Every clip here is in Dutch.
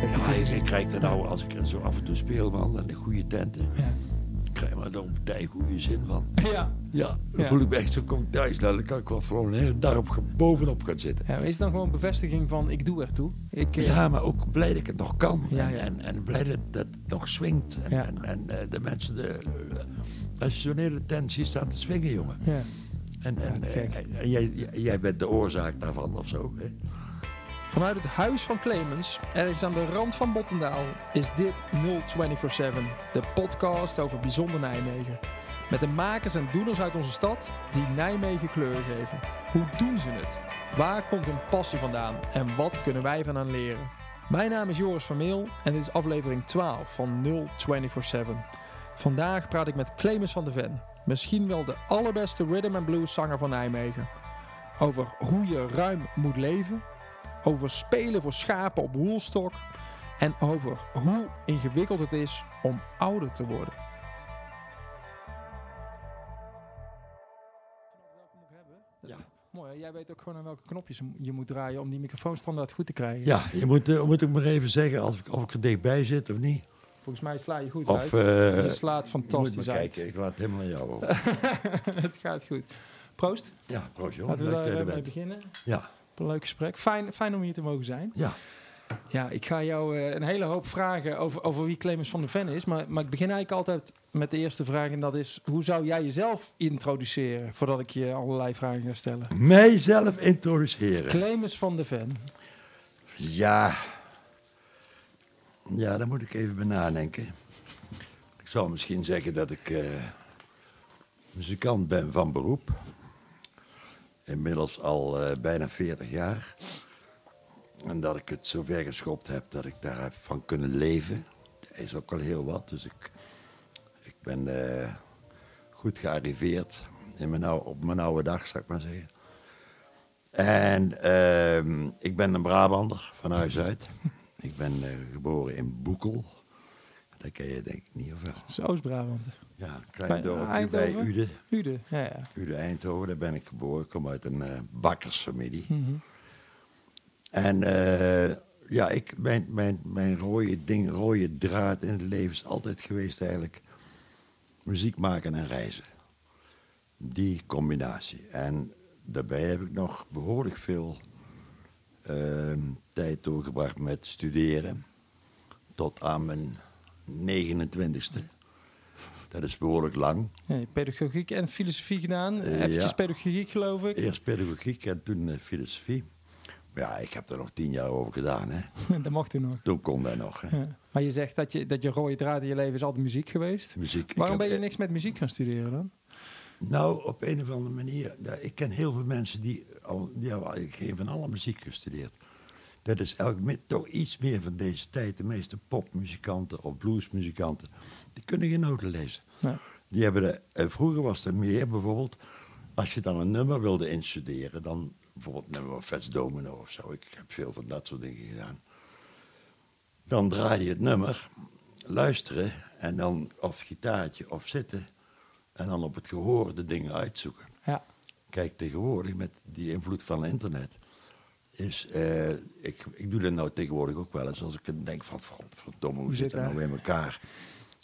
Ja, ik, krijg er nou, als ik er zo af en toe speel, man, en de goede tenten, Ja. ik krijg er op een tijd goede zin van. Ja. Ja, dan Ja. voel ik me echt zo kom ik thuis. Nou, dan kan ik wel gewoon een hele dag op, ge- bovenop gaan zitten. ja. Is het dan gewoon bevestiging van ik doe ertoe? Ik, eh, Ja, maar ook blij dat ik het nog kan. Ja, en. En, en blij dat, dat het nog swingt. En, en, en eh, de mensen, de, eh, als je zo'n hele tent ziet staan te swingen, jongen. ja. En- en jij, jij bent de oorzaak daarvan of zo. Hè? Vanuit het huis van Clemens, ergens aan de rand van Bottendaal, is dit 0247, de podcast over bijzonder Nijmegen. Met de makers en doeners uit onze stad die Nijmegen kleur geven. Hoe doen ze het? Waar komt hun passie vandaan en wat kunnen wij van hen leren? Mijn naam is Joris van Meel en dit is aflevering 12 van 0247. Vandaag praat ik met Clemens van de Ven, misschien wel de allerbeste rhythm and blues zanger van Nijmegen. Over hoe je ruim moet leven over spelen voor schapen op woelstok en over hoe ingewikkeld het is om ouder te worden. Ja. Mooi, hè? jij weet ook gewoon aan welke knopjes je moet draaien om die microfoon standaard goed te krijgen. Ja, je moet, eh, moet ik maar even zeggen of ik, of ik er dichtbij zit of niet. Volgens mij sla je goed Of uit. eh, je slaat je moet fantastisch maar uit. kijken, ik laat het helemaal aan jou over. het gaat goed. Proost. Ja, proost joh. Laten we Leuk dat je daar er eh, beginnen. Ja, Een leuk gesprek. Fijn, fijn om hier te mogen zijn. ja. Ja, ik ga jou eh, een hele hoop vragen over, over wie Clemens van der Ven is. Maar, maar ik begin eigenlijk altijd met de eerste vraag. En dat is, hoe zou jij jezelf introduceren? Voordat ik je allerlei vragen ga stellen. Mijzelf introduceren. Clemens van der Ven. Ja. Ja, daar moet ik even bij nadenken. Ik zou misschien zeggen dat ik eh, muzikant ben van beroep. Inmiddels al eh, bijna 40 jaar. En dat ik het zover geschopt heb dat ik daar heb van kunnen leven. Is ook al heel wat. Dus ik, ik ben eh, goed gearriveerd in mijn oude, op mijn oude dag, zou ik maar zeggen. En ehm, ik ben een Brabander van huis uit. Ik ben eh, geboren in Boekel. Dat ken je denk ik niet of wel. Oost-Brabant. Ja, een klein Bij dorpje bij? Uden. Ude. Ja, ja. Uden Eindhoven, daar ben ik geboren. Ik kom uit een eh, bakkersfamilie. Mhm. En eh, ja, ik, mijn, mijn, mijn rode ding, rode draad in het leven is altijd geweest eigenlijk muziek maken en reizen. Die combinatie. En daarbij heb ik nog behoorlijk veel ehm, tijd doorgebracht met studeren. Tot aan mijn 29ste. Dat is behoorlijk lang. Ja, pedagogiek en filosofie gedaan. Ja. pedagogiek, geloof ik. Eerst pedagogiek en toen eh, filosofie. Maar ja, ik heb er nog tien jaar over gedaan. Hè. dat mag toen nog. Toen kon dat nog. Hè. Ja. Maar je zegt dat je, dat je rode draad in je leven is altijd muziek geweest. Muziek. Waarom ben je niks met muziek gaan studeren dan? Nou, op een of andere manier. Ik ken heel veel mensen die al. Die geen van alle muziek gestudeerd. Dat is elk toch iets meer van deze tijd. De meeste popmuzikanten of bluesmuzikanten. Die kunnen geen noten lezen. Ja. Die hebben de, en vroeger was er meer bijvoorbeeld. Als je dan een nummer wilde instuderen. Dan bijvoorbeeld nummer van Fats Domino of zo. Ik heb veel van dat soort dingen gedaan. Dan draai je het nummer. Luisteren. En dan of het gitaartje of zitten. En dan op het gehoor de dingen uitzoeken. Ja. Kijk, tegenwoordig met die invloed van internet. Is, eh, ik, ik doe dat nou tegenwoordig ook wel eens. Als ik denk van, verdomme, hoe zit dat nou in elkaar?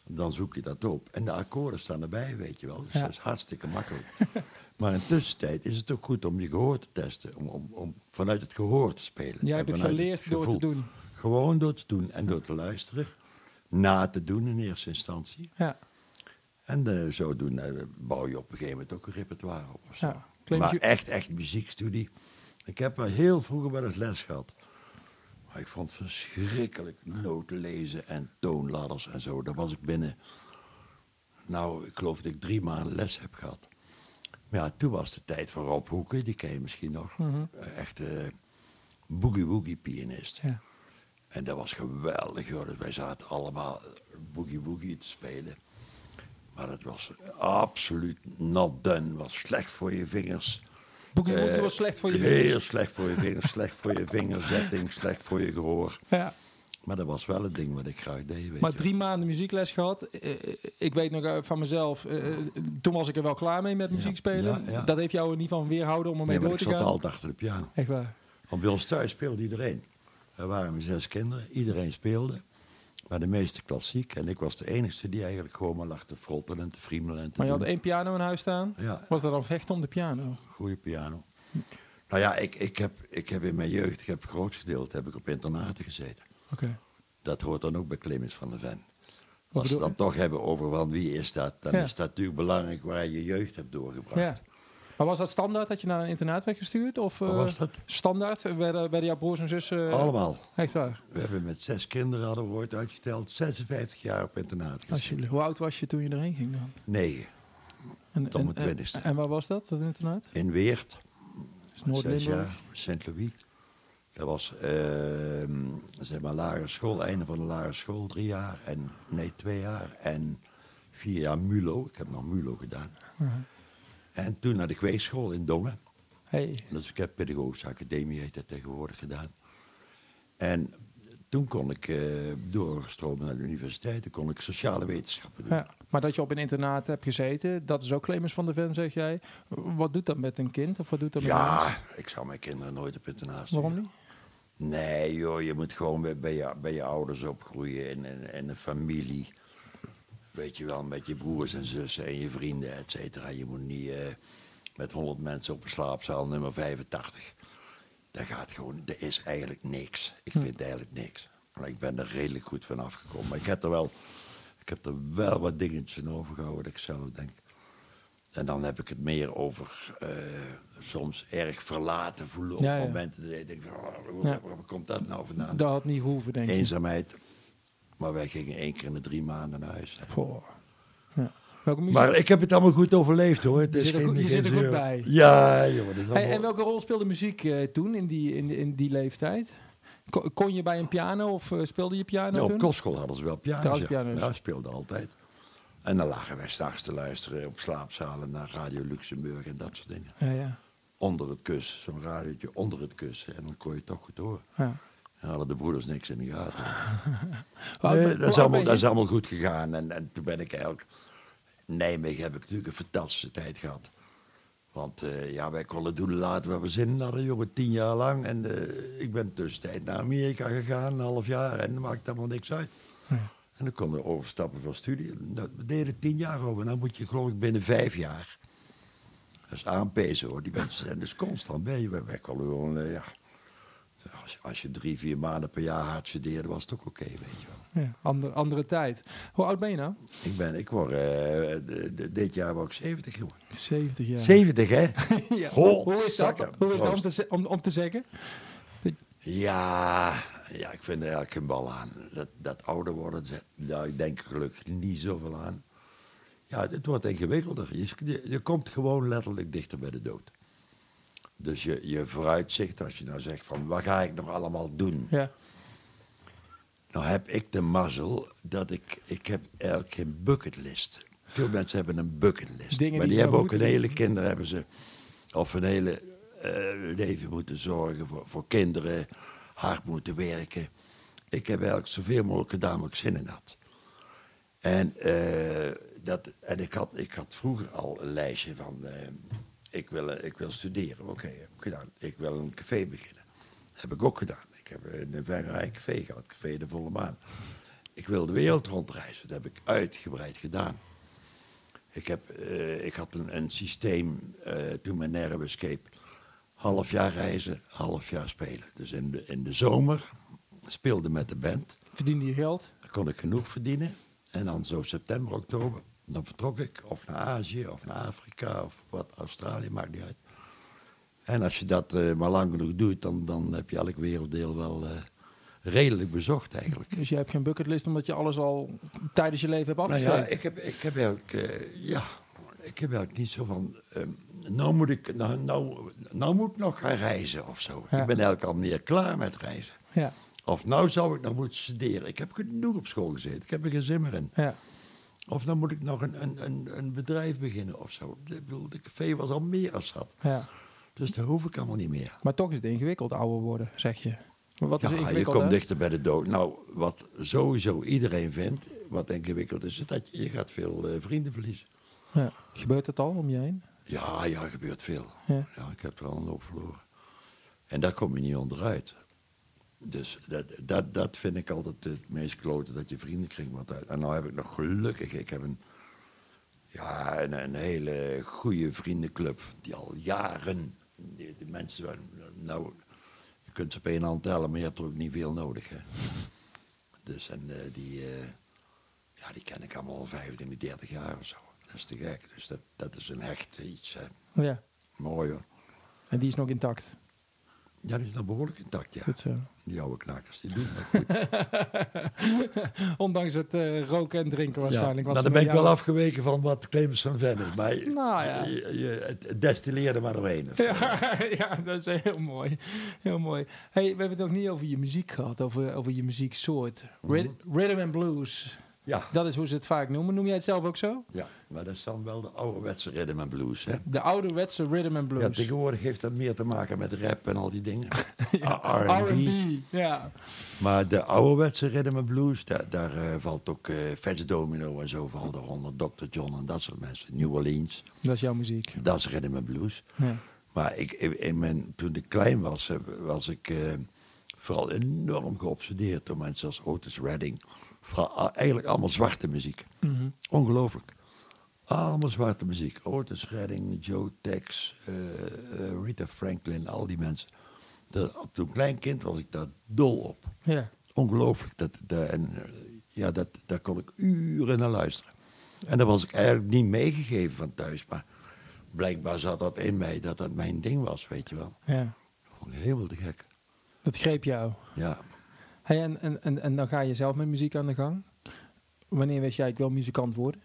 Dan zoek je dat op. En de akkoorden staan erbij, weet je wel. Dus Ja. dat is hartstikke makkelijk. maar in tussentijd is het ook goed om je gehoor te testen. Om, om, om vanuit het gehoor te spelen. Jij hebt het geleerd door te doen. Gewoon door te doen en door te luisteren. Na te doen in eerste instantie. Ja. En eh, zodoende eh, bouw je op een gegeven moment ook een repertoire op. of zo. Ja. Clemens, Maar je- echt, echt muziekstudie. Ik heb wel heel vroeger wel eens les gehad. Maar ik vond het verschrikkelijk noten lezen en toonladders en zo. Daar was ik binnen. Nou, ik geloof dat ik drie maanden les heb gehad. Maar ja, toen was de tijd van Rob Hoeken, die ken je misschien nog. Mhm. Eh, Echt eh boogie-woogie pianist. Ja. En dat was geweldig, hoor. Dus wij zaten allemaal boogie-woogie te spelen. Maar dat was absoluut not done. Was slecht voor je vingers. Woogie Eh, was slecht voor je Heel vingers. slecht voor je vingers, slecht voor je vingerzetting, slecht voor je gehoor. Ja. Maar dat was wel het ding wat ik graag deed, weet Maar je. drie maanden muziekles gehad. Eh, ik weet nog eh, van mezelf, eh, toen was ik er wel klaar mee met muziek spelen. ja, ja. Dat heeft jou er niet van weerhouden om ermee Nee, maar door ik te zat gaan. altijd achter de piano. Echt waar. Want bij ons thuis speelde iedereen. Er waren zes kinderen, iedereen speelde. Maar de meeste klassiek. En ik was de enige die eigenlijk gewoon maar lag te frotten en te friemelen. En te Maar je had één piano in huis staan. Ja, Was dat dan vechten om de piano? goede piano. Nou ja, ik, ik, heb, ik heb in mijn jeugd, ik heb het grootste gedeelte, heb ik op internaten gezeten. Oké. Dat hoort dan ook bij Clemens van der Ven. Als we het dan toch hebben over van wie is dat, dan Ja. is dat natuurlijk belangrijk waar je je jeugd hebt doorgebracht. Ja. Maar was dat standaard dat je naar een internaat werd gestuurd? Of eh, was dat? standaard? Werden, werden jouw broers en zussen... eh, Allemaal. Echt waar? We hebben met zes kinderen, hadden we ooit uitgeteld, 56 jaar op internaat gezeten. Alsjeblieft. Hoe oud was je toen je erheen ging dan? Negen. En, Tot mijn en- twintigste. En waar was dat, dat internaat? In Weert, zes Noord-Limburg? jaar, Sint-Louis. Dat was, ehm, zeg maar, lagere school, einde van de lagere school, drie jaar. En, nee, twee jaar. En vier jaar MULO. Ik heb nog MULO gedaan. Mhm. En toen naar de kweekschool in Dongen. Hey. Dus ik heb pedagogische academie heet dat tegenwoordig gedaan. En toen kon ik eh, doorstromen naar de universiteit. Toen kon ik sociale wetenschappen doen. Ja. Maar dat je op een internaat hebt gezeten, dat is ook Clemens van der Ven, zeg jij. Wat doet dat met een kind? Of wat doet dat met een mens? Ja, ik zou mijn kinderen nooit op internaat sturen. Waarom niet? Nee, joh, je moet gewoon bij, bij, je, bij je ouders opgroeien in, in, in een familie. Weet je wel, met je broers en zussen en je vrienden, et cetera. Je moet niet eh, met honderd mensen op een slaapzaal nummer 85. Dat gaat gewoon, er is eigenlijk niks. Ik vind eigenlijk niks. Maar ik ben er redelijk goed van afgekomen. Maar ik heb er wel, ik heb er wel wat dingetjes in overgehouden dat ik zelf denk. En dan heb ik het meer over eh, soms erg verlaten voelen op Ja, ja. momenten dat ik denk, oh, hoe, Ja. waar komt dat nou vandaan? Dat had niet gehoeven, denk ik. Eenzaamheid. Maar wij gingen één keer in de drie maanden naar huis. Goh. Ja. Maar ik heb het allemaal goed overleefd hoor. Het Je is zit er geen, je geen zit er goed bij. Ja, joh. Dat is Hey, en welke rol speelde muziek eh, toen, in die, in, in die leeftijd? Kon, kon je bij een piano of eh, speelde je piano Ja, op toen? kostschool hadden ze wel piano's. Ja, speelden altijd. En dan lagen wij s'nachts te luisteren op slaapzalen naar Radio Luxemburg en dat soort dingen. Ja, ja. Onder het kussen, zo'n radiootje onder het kussen. En dan kon je het toch goed horen. ja. En hadden de broeders niks in de gaten. Nee, dat, is allemaal, dat is allemaal goed gegaan. En, en toen ben ik eigenlijk... Nijmegen heb ik natuurlijk een fantastische tijd gehad. Want eh, ja, wij konden doen laten waar we zin in hadden, jongen, tien jaar lang. En eh, ik ben tussentijd naar Amerika gegaan, een half jaar. En dat maakt allemaal niks uit. Ja. En dan konden we overstappen van studie. Dat, we deden tien jaar over. En dan moet je geloof ik binnen vijf jaar... Dat is aanpezen hoor. Die mensen zijn dus constant bij je. Wij konden gewoon, eh, ja... Als je, als je drie, vier maanden per jaar hard studeerde, was het ook oké, weet je wel. Ja, andere, andere tijd. Hoe oud ben je nou? Ik ben, ik word, eh, de- de- dit jaar word ik 70, jongen. 70 jaar. 70, hè? ja. Goh, hoe is dat, hoe is dat om, te, om, om te zeggen? Ja, ja, ik vind er eigenlijk geen bal aan. Dat, dat ouder worden, daar ik denk ik gelukkig niet zoveel aan. Ja, het, het wordt ingewikkelder. Je, je, je komt gewoon letterlijk dichter bij de dood. Dus je, je vooruitzicht, als je nou zegt van, wat ga ik nog allemaal doen? Ja. Nou heb ik de mazzel dat ik, ik heb eigenlijk geen bucketlist. Veel mensen hebben een bucketlist. Dingen maar die hebben ook een hele kinderen hebben ze, of een hele eh, leven moeten zorgen voor, voor kinderen, hard moeten werken. Ik heb eigenlijk zoveel mogelijk gedaan ik zin in had. En, eh, dat, en ik, had, ik had vroeger al een lijstje van, eh, ik, wil, eh, ik wil studeren. Oké, heb ik gedaan. Ik wil een café beginnen. Heb ik ook gedaan. Ik heb een Vengerij café gehad, café de volle maan. Ik wil de wereld rondreizen. Dat heb ik uitgebreid gedaan. Ik, heb, eh, ik had een, een systeem eh, toen mijn Nerve Escape. Half jaar reizen, half jaar spelen. Dus in de, in de zomer speelde met de band. Verdiende je geld? Dan kon ik genoeg verdienen. En dan zo september, oktober, dan vertrok ik of naar Azië of naar Afrika of wat, Australië, maakt niet uit. En als je dat eh, maar lang genoeg doet, dan, dan heb je elk werelddeel wel eh, redelijk bezocht eigenlijk. Dus je hebt geen bucketlist omdat je alles al tijdens je leven hebt Nou afgestreept? ja, ik heb, ik heb eigenlijk, eh, ja, ik heb eigenlijk niet zo van, ehm, nou moet ik, nou, nou, nou moet ik nog gaan reizen of zo. Ja. Ik ben eigenlijk al meer klaar met reizen. ja. Of nou zou ik nog moeten studeren. Ik heb genoeg op school gezeten. Ik heb er geen zin meer in. ja. Of dan moet ik nog een, een, een, een bedrijf beginnen of zo. Ik bedoel, de café was al meer als zat. ja. Dus dat hoef ik allemaal niet meer. Maar toch is het ingewikkeld ouder worden, zeg je. Maar wat is Ja, je ingewikkeld? komt hè? dichter bij de dood. Nou, wat sowieso iedereen vindt, wat ingewikkeld is, is dat je, je gaat veel eh, vrienden verliezen. Ja. Gebeurt het al om je heen? Ja, ja, gebeurt veel. Ja. Ja, ik heb er al een hoop verloren. En daar kom je niet onderuit. Dus dat, dat, dat vind ik altijd het meest klote, dat je vriendenkring wordt uit. En nou heb ik nog gelukkig, ik heb een, ja, een, een hele goede vriendenclub, die al jaren, die, die mensen, nou, je kunt ze op één hand tellen, maar je hebt er ook niet veel nodig. Hè. Dus en eh, die, eh, ja, die ken ik allemaal al 25, 30 jaar of zo. Dat is te gek. Dus dat, dat is een hecht iets. Hè. Ja. Mooi hoor. En die is nog intact. Ja, die is nog behoorlijk intact, ja. Goed zo. Die oude knakkers, die doen het goed. Ondanks het eh, roken en drinken waarschijnlijk. Ja, wat nou, dan ben ik wel afgeweken van wat Clemens van Ven is. Maar Nou ja. je, je, het- destilleerde maar doorheen. Ja, ja, dat is heel mooi. Heel mooi. Hey, we hebben het nog niet over je muziek gehad, over, over je muzieksoort. Rhythm, rhythm and blues. Ja, Dat is hoe ze het vaak noemen. Noem jij het zelf ook zo? ja, maar dat is dan wel de ouderwetse rhythm and blues. Hè? De ouderwetse rhythm and Ja, blues. tegenwoordig heeft dat meer te maken met rap en al die dingen. Ah, R&B. Ja. Maar de ouderwetse rhythm and blues, daar, daar eh, valt ook eh Fats Domino en zo valt eronder. Dr. John en dat soort mensen. New Orleans, Dat is jouw muziek. dat is rhythm and blues. Ja. Maar ik, in mijn, toen ik klein was, eh, was ik vooral enorm geobsedeerd door mensen als Otis Redding. Eigenlijk allemaal zwarte muziek. Mhm. Ongelooflijk. Allemaal zwarte muziek. Otis Redding, Joe Tex, eh, eh, Rita Franklin, al die mensen. Dat, toen klein kind was ik daar dol op. ja. Ongelooflijk. Dat, dat, en, eh, ja, dat, daar kon ik uren naar luisteren. En dat was ik eigenlijk niet meegegeven van thuis. Maar blijkbaar zat dat in mij, dat dat mijn ding was, weet je wel. ja. Vond ik helemaal te gek. Dat greep jou. Ja. Hey, en, en, en, en dan ga je zelf met muziek aan de gang. Wanneer wist jij, ik wil muzikant worden?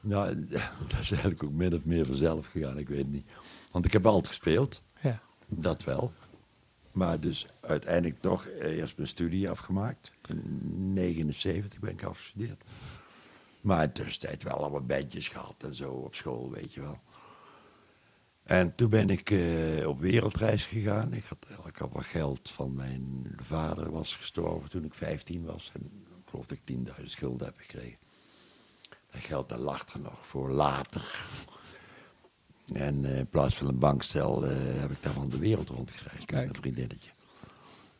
Nou, dat is eigenlijk ook min of meer vanzelf gegaan, ik weet niet. Want ik heb altijd gespeeld, Ja. dat wel. Maar dus uiteindelijk toch eerst mijn studie afgemaakt. In 79 ben ik afgestudeerd. Maar in de tussentijd wel allemaal bandjes gehad en zo op school, weet je wel. En toen ben ik eh, op wereldreis gegaan. Ik had, ik had wat geld van mijn vader, was gestorven toen ik 15 was. En ik geloof dat ik 10.000 schulden heb gekregen. Dat geld dat lag er nog voor later. En eh, in plaats van een bankstel eh, heb ik daarvan de wereld rondgereisd met een vriendinnetje.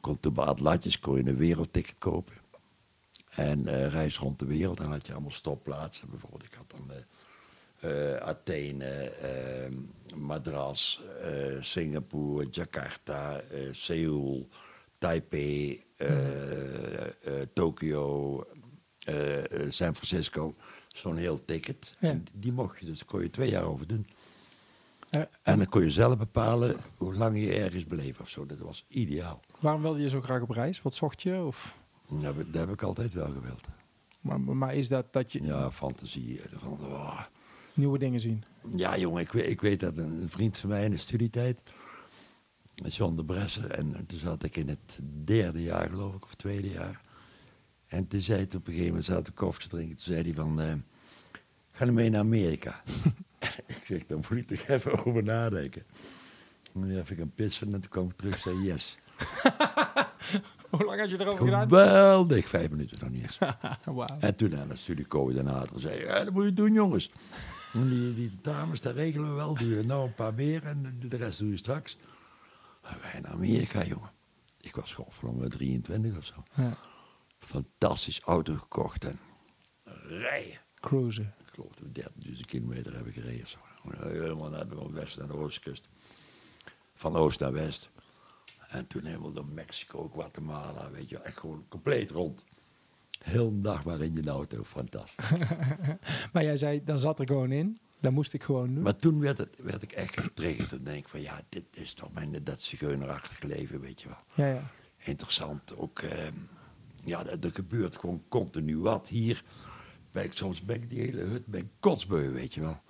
Kon toen bij Atlatjes kon je een wereldticket kopen. En reis rond de wereld. Dan had je allemaal stopplaatsen. Bijvoorbeeld, ik had dan eh, Athene, eh, Madras, eh, Singapore, Jakarta, eh, Seoul, Taipei, eh, eh, Tokio, San Francisco. Zo'n heel ticket. Ja. En die mocht je, dus daar kon je twee jaar over doen. En dan kon je zelf bepalen hoe lang je ergens bleef of zo. Dat was ideaal. waarom wilde je zo graag op reis? Wat zocht je? Of, Dat heb, ik- dat heb ik altijd wel gewild. maar, maar is dat dat je Ja, fantasie. Van, oh. Nieuwe dingen zien? Ja, jongen, ik, weet- ik weet dat een, een vriend van mij in de studietijd, John de Bressen, en toen zat ik in het derde jaar, geloof ik, of tweede jaar. En toen zei hij op een gegeven moment, zaten we koffie te drinken, toen zei hij van, eh, ga mee naar Amerika. ik zeg, dan moet ik er even over nadenken. En toen even gaan pissen en toen kwam ik terug en zei yes. Hoe lang had je erover gedaan? Geweldig, vijf minuten nog niet eens. En toen aan de studiecoördinator zei, ja, dat moet je doen jongens. Die, die dames, dat regelen we wel. Die nou een paar meer en de rest doe je straks. En wij naar Amerika, jongen. Ik was gewoon 23 of zo. Ja. Fantastisch auto gekocht en rijden. Cruisen. Ik geloof dat we 30.000 kilometer hebben gereden. of Zo. Helemaal naar de west naar de oostkust. Van oost naar west. En toen helemaal door Mexico, Guatemala, weet je wel. Echt gewoon compleet rond. Heel een dag maar in je auto, fantastisch. Maar jij zei, dan zat er gewoon in. Dat moest ik gewoon doen. Maar toen werd, het, werd ik echt getriggerd. Toen denk ik van ja, dit is toch mijn dat zigeunerachtig leven, weet je wel. Ja, ja. Interessant. Ook, eh, ja, er, er gebeurt gewoon continu wat. Hier, ben ik, soms ben ik die hele hut ben ik kotsbeu, weet je wel.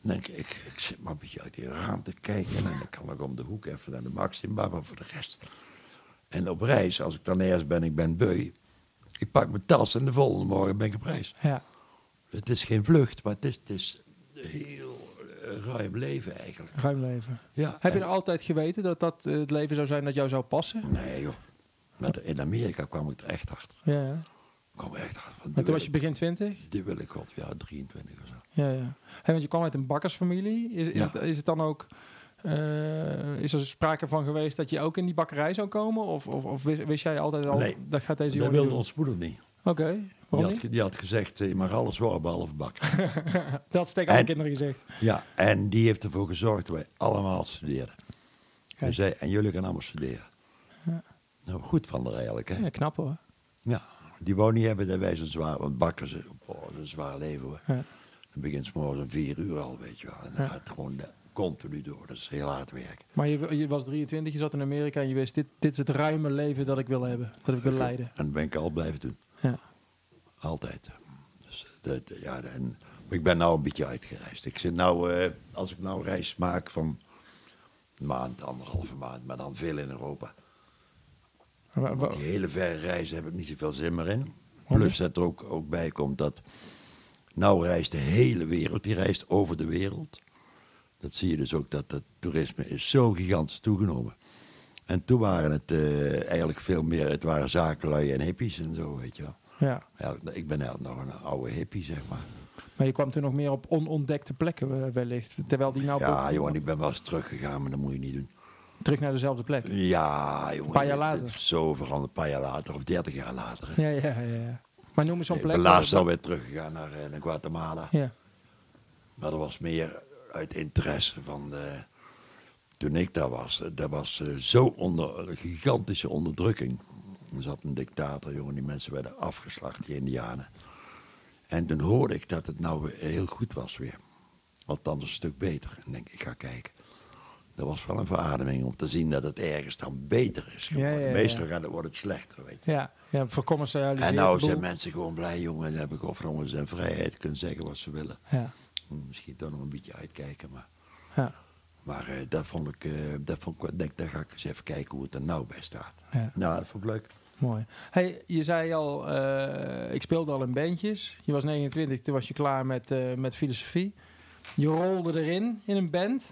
Dan denk ik, ik, ik zit maar een beetje uit die raam te kijken. En dan kan ik om de hoek even naar de Maxima, maar voor de rest. En op reis, als ik dan ergens ben, ik ben beu. Ik pak mijn tas en de volgende morgen ben ik op reis. ja. Het is geen vlucht, maar het is, het is een heel eh, ruim leven eigenlijk. Ruim leven. Ja, Heb je er altijd geweten dat dat eh, het leven zou zijn dat jou zou passen? Nee joh. Met, in Amerika kwam ik er echt achter. Ja, ja. Ik kwam echt achter. Maar toen was je begin twintig? Dit wil ik wat, ja, 23 of zo. Ja, ja. Hey, want je kwam uit een bakkersfamilie. Is, is, Ja. het, is het dan ook Eh, is er sprake van geweest dat je ook in die bakkerij zou komen? Of, of, of wist, wist jij altijd al, Nee. dat gaat deze Dat jongen wilde doen? ons moeder niet. Oké, Die waarom had, die had gezegd, eh, je mag alles worden behalve bakken. dat tegen alle En- kinderen gezegd. ja, en die heeft ervoor gezorgd dat wij allemaal studeerden. Hij zei, en jullie gaan allemaal studeren. Ja. Nou, goed van haar eigenlijk, hè. Ja, knap hoor. Ja, die wou niet hebben dat wij zo'n zwaar, want bakken ze, oh, dat is een zwaar leven hoor. Ja. Dan begint het morgens om vier uur al, weet je wel. En dan Ja. gaat het gewoon eh, continu door, dat is heel hard werk. Maar je, je was 23, je zat in Amerika en je wist, dit, dit is het ruime leven dat ik wil hebben. Dat ik wil leiden. En dat ben ik al blijven doen, Ja. altijd. Dus, dat, ja, en, maar ik ben nou een beetje uitgereisd. Ik zit nou, eh, als ik nou reis maak van een maand, anderhalve maand, maar dan veel in Europa. Die hele verre reizen heb ik niet zoveel zin meer in. Plus dat er ook, ook bij komt dat. Nou reist de hele wereld, die reist over de wereld. Dat zie je dus ook dat het toerisme is zo gigantisch toegenomen. En toen waren het eh, eigenlijk veel meer, het waren zakenlui en hippies en zo, weet je wel. ja. Ja, ik ben eigenlijk nog een oude hippie, zeg maar. Maar je kwam toen nog meer op onontdekte plekken eh, wellicht. Terwijl die nou Ja, jongen, ik ben wel eens teruggegaan, maar dat moet je niet doen. terug naar dezelfde plek. Ja, jongen. paar jaar later. Zo veranderd, een paar jaar later of dertig jaar later. hè. Ja, ja, ja. ja. Maar noem eens zo'n ik plek. ben laatst alweer teruggegaan naar, eh, naar Guatemala. Ja. Maar dat was meer uit interesse van de, toen ik daar was. eh, Dat was eh, zo onder gigantische onderdrukking. Er zat een dictator, jongen, die mensen werden afgeslacht, die Indianen. En toen hoorde ik dat het nou weer heel goed was weer. Althans een stuk beter. En denk ik, ga kijken. Dat was wel een verademing om te zien dat het ergens dan beter is geworden. Ja, ja, ja. Meestal gaat het, wordt het slechter, weet je. Ja, ja. En nou zijn mensen gewoon blij, jongen. Dan heb ik overigens en vrijheid kunnen zeggen wat ze willen. Ja, Misschien toch nog een beetje uitkijken, maar... ja, Maar eh, dat vond ik, eh, dat vond ik, denk, daar ga ik eens even kijken hoe het er nou bij staat. ja. Nou, dat vond ik leuk. Mooi. Hey, je zei al, eh, ik speelde al in bandjes. Je was 29, toen was je klaar met, met filosofie. Je rolde erin in een band.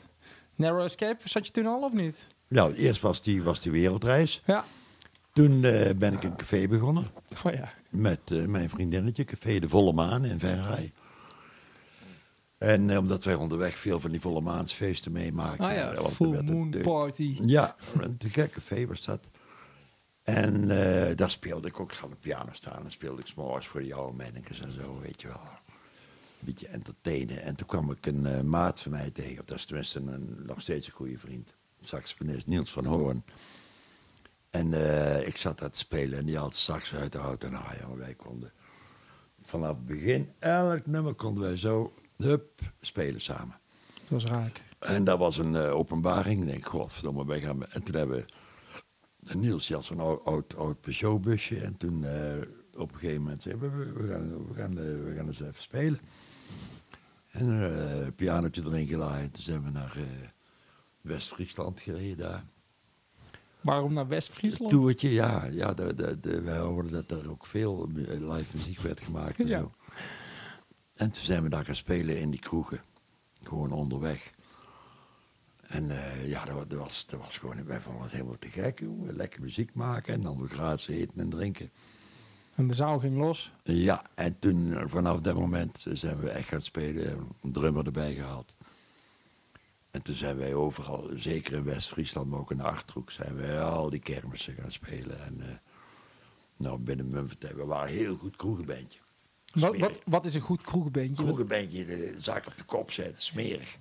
Narrow Escape, zat je toen al of niet? Nou, eerst was die, was die wereldreis. Ja. Toen ben ik een café begonnen Oh ja. met mijn vriendinnetje, Café de Volle Maan in Venray. En eh, omdat wij onderweg veel van die volle maansfeesten meemaakten. Ah ja, Full Moon Party. Ja, een te gek café was dat. En eh, daar speelde ik ook, ik ga op de piano staan. En speelde ik s'morgens voor die oude mannetjes en zo, weet je wel. Een beetje entertainen. En toen kwam ik een eh, maat van mij tegen. Of dat is tenminste een, nog steeds een goede vriend. Saxofonist Niels van Hoorn. En ik zat daar te spelen en die had de sax uit de auto. Nou ja, wij konden vanaf het begin, elk nummer konden wij zo, hup, spelen samen. Dat was raak. En dat was een eh, openbaring. Ik denk, godverdomme, wij gaan... En toen hebben we... Niels had zo'n oud, oud, oud Peugeot-busje. En toen eh, op een gegeven moment zei we, we, gaan, we, gaan, eh, we gaan eens even spelen. En eh pianotje erin gelaaid. Toen zijn we naar West-Friesland gereden daar. Waarom naar Een West-Friesland? toertje, ja. ja de, de, de, wij hoorden dat er ook veel live muziek werd gemaakt. En, Ja. zo. En toen zijn we daar gaan spelen in die kroegen. Gewoon onderweg. En eh, ja, dat, wa- dat was, dat was gewoon, wij vonden het helemaal te gek, jongen. Lekker muziek maken en dan weer gratis eten en drinken. En de zaal ging los. Ja, en toen, eh, vanaf dat moment eh, zijn we echt gaan spelen. Een drummer erbij gehaald. En toen zijn wij overal, zeker in West-Friesland, maar ook in de Achterhoek, zijn wij al die kermissen gaan spelen. En eh, nou, binnen Mumford, we waren een heel goed kroegenbandje. Wat, wat, wat is een goed kroegbandje? Kroegenbandje, de zaak op de kop zetten, smerig.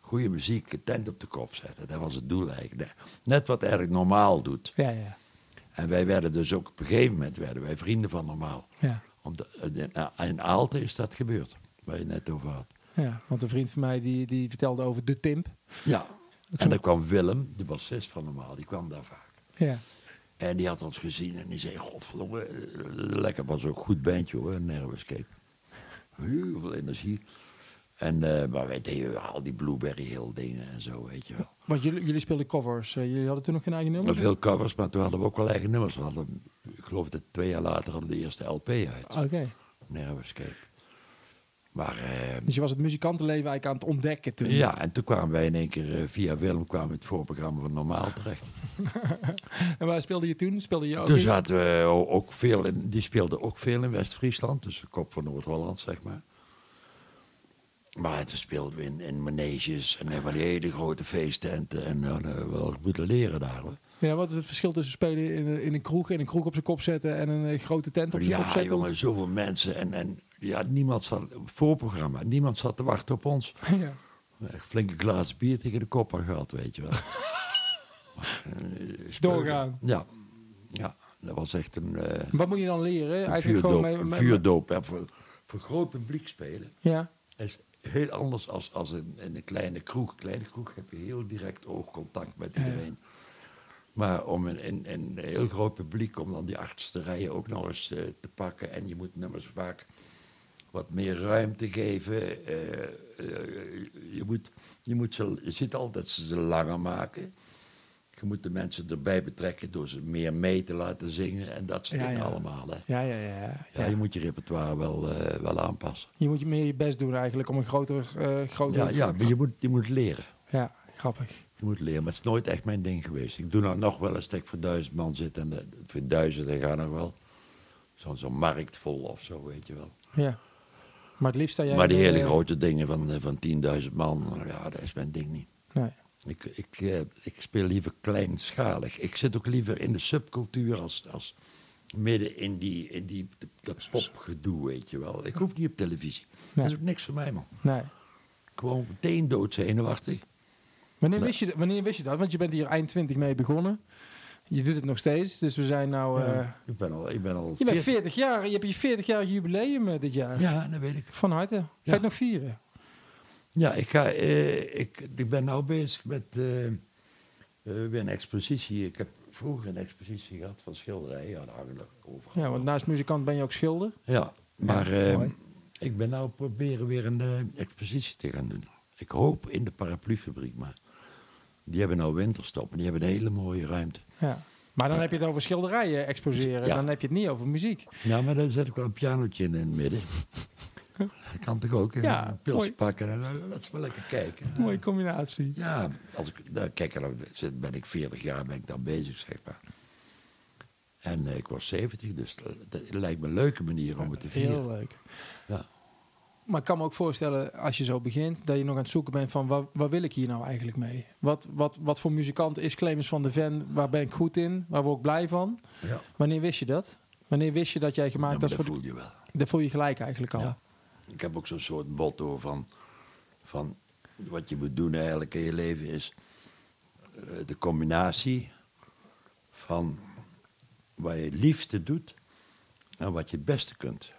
Goede muziek, een tent op de kop zetten, dat was het doel eigenlijk. Net wat eigenlijk normaal doet. Ja, ja, En wij werden dus ook, op een gegeven moment werden wij vrienden van normaal. ja. Omdat, eh, in Aalten is dat gebeurd, waar je het net over had. ja. Want een vriend van mij die, die vertelde over de Timp. Ja, en dan kwam Willem, de bassist van normaal, die kwam daar vaak. Ja. En die had ons gezien en die zei, godverdomme, eh, lekker was ook een goed bandje hoor, Nerve Escape. Heel veel energie. En, eh, maar wij deden al die Blueberry Hill dingen en zo, weet je wel. Want jullie, jullie speelden covers. Eh, jullie hadden toen nog geen eigen nummer? Veel covers, maar toen hadden we ook wel eigen nummers. We hadden, ik geloof dat twee jaar later hadden we de eerste LP uit, Oké. Nerve Escape. Maar eh, Dus je was het muzikantenleven eigenlijk aan het ontdekken toen. ja, en toen kwamen wij in één keer eh, via Willem kwamen het voorprogramma van Normaal terecht. En waar speelde je toen? Speelde je ook Toen zaten we ook veel in, die speelde ook veel in West-Friesland, dus de kop van Noord-Holland, zeg maar. Maar toen speelden we in, in maneges en van die hele grote feesttenten. En uh, wel moeten leren daar hoor. Ja, wat is het verschil tussen spelen in, in een kroeg en een kroeg op zijn kop zetten en een grote tent op zijn ja, kop zetten? Ja, jongen, zoveel mensen. En, en ja, niemand zat, voorprogramma, niemand zat te wachten op ons. Ja. Echt flinke glazen bier tegen de kop aan gehad, weet je wel. Doorgaan. Ja, ja, dat was echt een... Uh, Wat moet je dan leren? Een vuurdoop. gewoon met- vuurdoop. hè, voor, voor groot publiek spelen Ja, is heel anders als, als in, in een kleine kroeg. Kleine kroeg heb je heel direct oogcontact met ja. iedereen. Maar om in, in, in een heel groot publiek, om dan die achterste rijen ook nog eens eh, te pakken. En je moet nummers vaak wat meer ruimte geven. eh, eh, je, moet, je, moet ze, je ziet altijd ze ze langer maken. Je moet de mensen erbij betrekken door ze meer mee te laten zingen en dat soort Ja, dingen ja. allemaal. Hè. ja, ja, ja. ja. Ja, je moet je repertoire wel, eh, wel aanpassen. Je moet je meer je best doen eigenlijk om een groter... groter Ja, ja maar je moet, je moet leren. Ja, grappig. Je moet leren, maar het is nooit echt mijn ding geweest. Ik doe nou nog wel eens dat ik voor duizend man zit en de, voor duizend dat gaat nog wel. Zo'n zo'n markt vol of zo, weet je wel. Ja. Maar het liefst sta jij... maar die de- hele grote dingen van, eh, van 10.000 man, nou ja, dat is mijn ding niet. Nee. Ik, ik, eh, ik speel liever kleinschalig. Ik zit ook liever in de subcultuur als, als midden in die, in die dat- dat popgedoe, weet je wel. Ik hoef niet op televisie. Dat is ook niks voor mij, man. Nee. Gewoon meteen doodzenuwachtig. Wanneer, Nee. wist je, wanneer wist je dat? Want je bent hier eind 20 mee begonnen. Je doet het nog steeds. Dus we zijn nou... eh, Ja, ik ben al, ik ben al Je bent 40 40 jaar. Je hebt je 40 jaar jubileum eh, dit jaar. Ja, dat weet ik. Van harte. Ga je het nog vieren? Ja, ik, ga, eh, ik, ik ben nou bezig met weer een expositie. Ik heb vroeger een expositie gehad van schilderijen. Ja, daar hangen er overal. Ja, want naast muzikant ben je ook schilder. Ja, maar ik ben nou proberen weer een expositie te gaan doen. Ik hoop in de paraplufabriek, maar die hebben nou winterstop die hebben een hele mooie ruimte. Ja. Maar dan heb je het over schilderijen exposeren. Ja. Dan heb je het niet over muziek. Ja, maar dan zet ik wel een pianootje in, in het midden. Dat kan toch ook? Ja, een mooi. pakken en dan laten we lekker kijken. Mooie combinatie. Ja, als ik, nou, kijk, dan zit- ben ik 40 jaar ben ik dan bezig, zeg maar. En eh, ik was 70, dus dat, dat lijkt me een leuke manier om het te vieren. Heel leuk. Ja. Maar ik kan me ook voorstellen, als je zo begint, dat je nog aan het zoeken bent van wat, wil ik hier nou eigenlijk mee? Wat, wat, wat voor muzikant is Clemens van de Ven? Waar ben ik goed in? Waar word ik blij van? Ja. Wanneer wist je dat? Wanneer wist je dat jij Ja, gemaakt maar was dat voel je wel. Dat voel je gelijk eigenlijk al. Ja. Ik heb ook zo'n soort motto van, van wat je moet doen eigenlijk in je leven is eh, de combinatie van wat je liefste doet en wat je het beste kunt.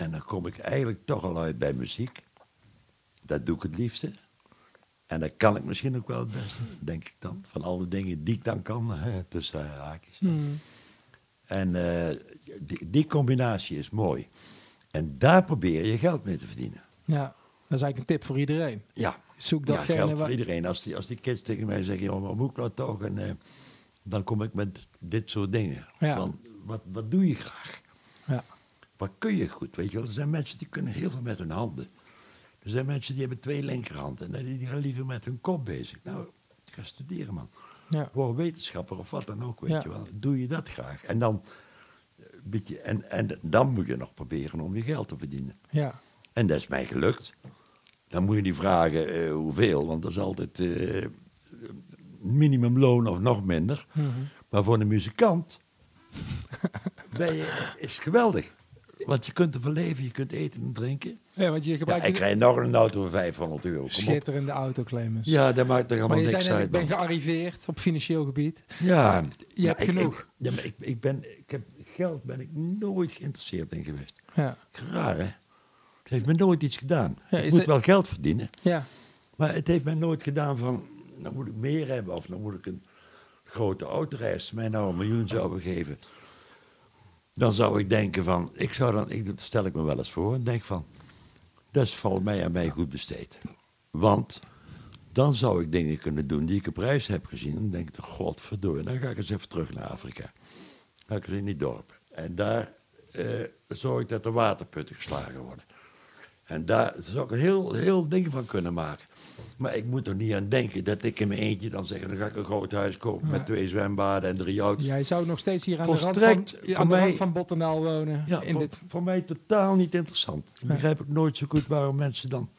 En dan kom ik eigenlijk toch al uit bij muziek. Dat doe ik het liefste. En dat kan ik misschien ook wel het beste, denk ik dan. Van alle dingen die ik dan kan, hè, tussen haakjes. Hmm. En eh, die, die combinatie is mooi. En daar probeer je geld mee te verdienen. Ja, dat is eigenlijk een tip voor iedereen. Ja, Zoek ja datgene geld voor iedereen. Als die, als die kids tegen mij zeggen, "Joh, moet ik nou toch? En, eh, dan kom ik met dit soort dingen. Ja. Van, wat, wat doe je graag? Ja. Wat kun je goed? Weet je wel? Er zijn mensen die kunnen heel veel met hun handen. Er zijn mensen die hebben twee linkerhanden. En die gaan liever met hun kop bezig. Nou, ga studeren man. Ja. Word wetenschapper of wat dan ook, weet Ja. je wel. Doe je dat graag. En dan, eh, beetje, en, en dan moet je nog proberen om je geld te verdienen. ja. En dat is mij gelukt. Dan moet je niet vragen eh, hoeveel, want dat is altijd eh, minimumloon of nog minder. Mhm. Maar voor een muzikant ben je, is het geweldig. Want je kunt ervan leven, je kunt eten en drinken. Ja, want je Ja, gebruikt ik krijg nog een auto voor 500 euro. Schitterende auto, Clemens. Ja, dat maakt er helemaal niks uit. ik ben gearriveerd op financieel gebied. Ja, Je hebt genoeg. Ik, ja, maar ik, ik ben, ik heb, geld ben ik nooit geïnteresseerd in geweest. Ja. Raar, hè? Het heeft me nooit iets gedaan. Ja, ik moet het- wel geld verdienen. Ja. Maar het heeft mij nooit gedaan van, dan moet ik meer hebben of dan moet ik een grote autoreis mij nou een miljoen zouden geven. Dan zou ik denken van, ik zou dan, ik, dat stel ik me wel eens voor, en denk van, dat is volgens mij aan mij goed besteed. Want dan zou ik dingen kunnen doen die ik op reis heb gezien. En denk ik, godverdorie, dan ga ik eens even terug naar Afrika. Ga ik eens in die dorpen. En daar eh, zorg ik dat er waterputten geslagen worden. En daar zou ik een heel, heel ding van kunnen maken. Maar ik moet er niet aan denken dat ik in mijn eentje dan zeg... dan ga ik een groot huis kopen Ja. met twee zwembaden en drie auto's. Jij zou nog steeds hier aan de rand van, de rand van Bottendaal wonen. Ja, in voor, dit, voor mij totaal niet interessant. Ik begrijp ook nooit zo goed waarom mensen dan...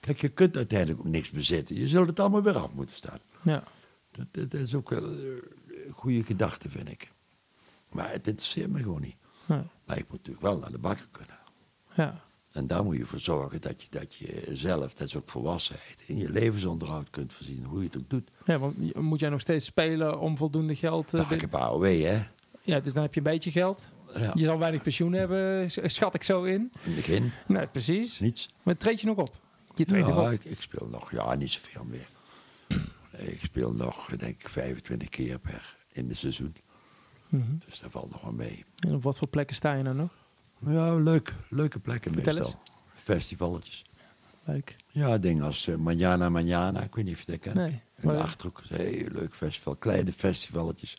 Kijk, je kunt uiteindelijk ook niks bezitten. Je zult het allemaal weer af moeten staan. ja. Dat, dat is ook wel eh, een goede gedachte, vind ik. Maar het interesseert me gewoon niet. Ja. Maar ik moet natuurlijk wel naar de bakker kunnen. ja. En daar moet je voor zorgen dat je, dat je zelf, dat is ook volwassenheid, in je levensonderhoud kunt voorzien, hoe je het ook doet. Ja, want moet jij nog steeds spelen om voldoende geld... eh, Nou, ik heb AOW, hè. ja, dus dan heb je een beetje geld. Ja, Je zal weinig pensioen hebben, schat ik zo in. in het begin, Nee, precies. niets. Maar treed je nog op? Je treedt nog Ja, op. ik, ik speel nog, ja, niet zoveel meer. Ik speel nog, denk ik, 25 keer per in het seizoen. Mhm. Dus daar valt nog wel mee. En op wat voor plekken sta je nou nog? Ja, leuk, leuke plekken Vertel meestal. Festivalletjes. Leuk. Ja, dingen als eh, Manjana Manjana, ik weet niet of je dat kent. Nee. In de Achterhoek een heel leuk festival. Kleine festivalletjes.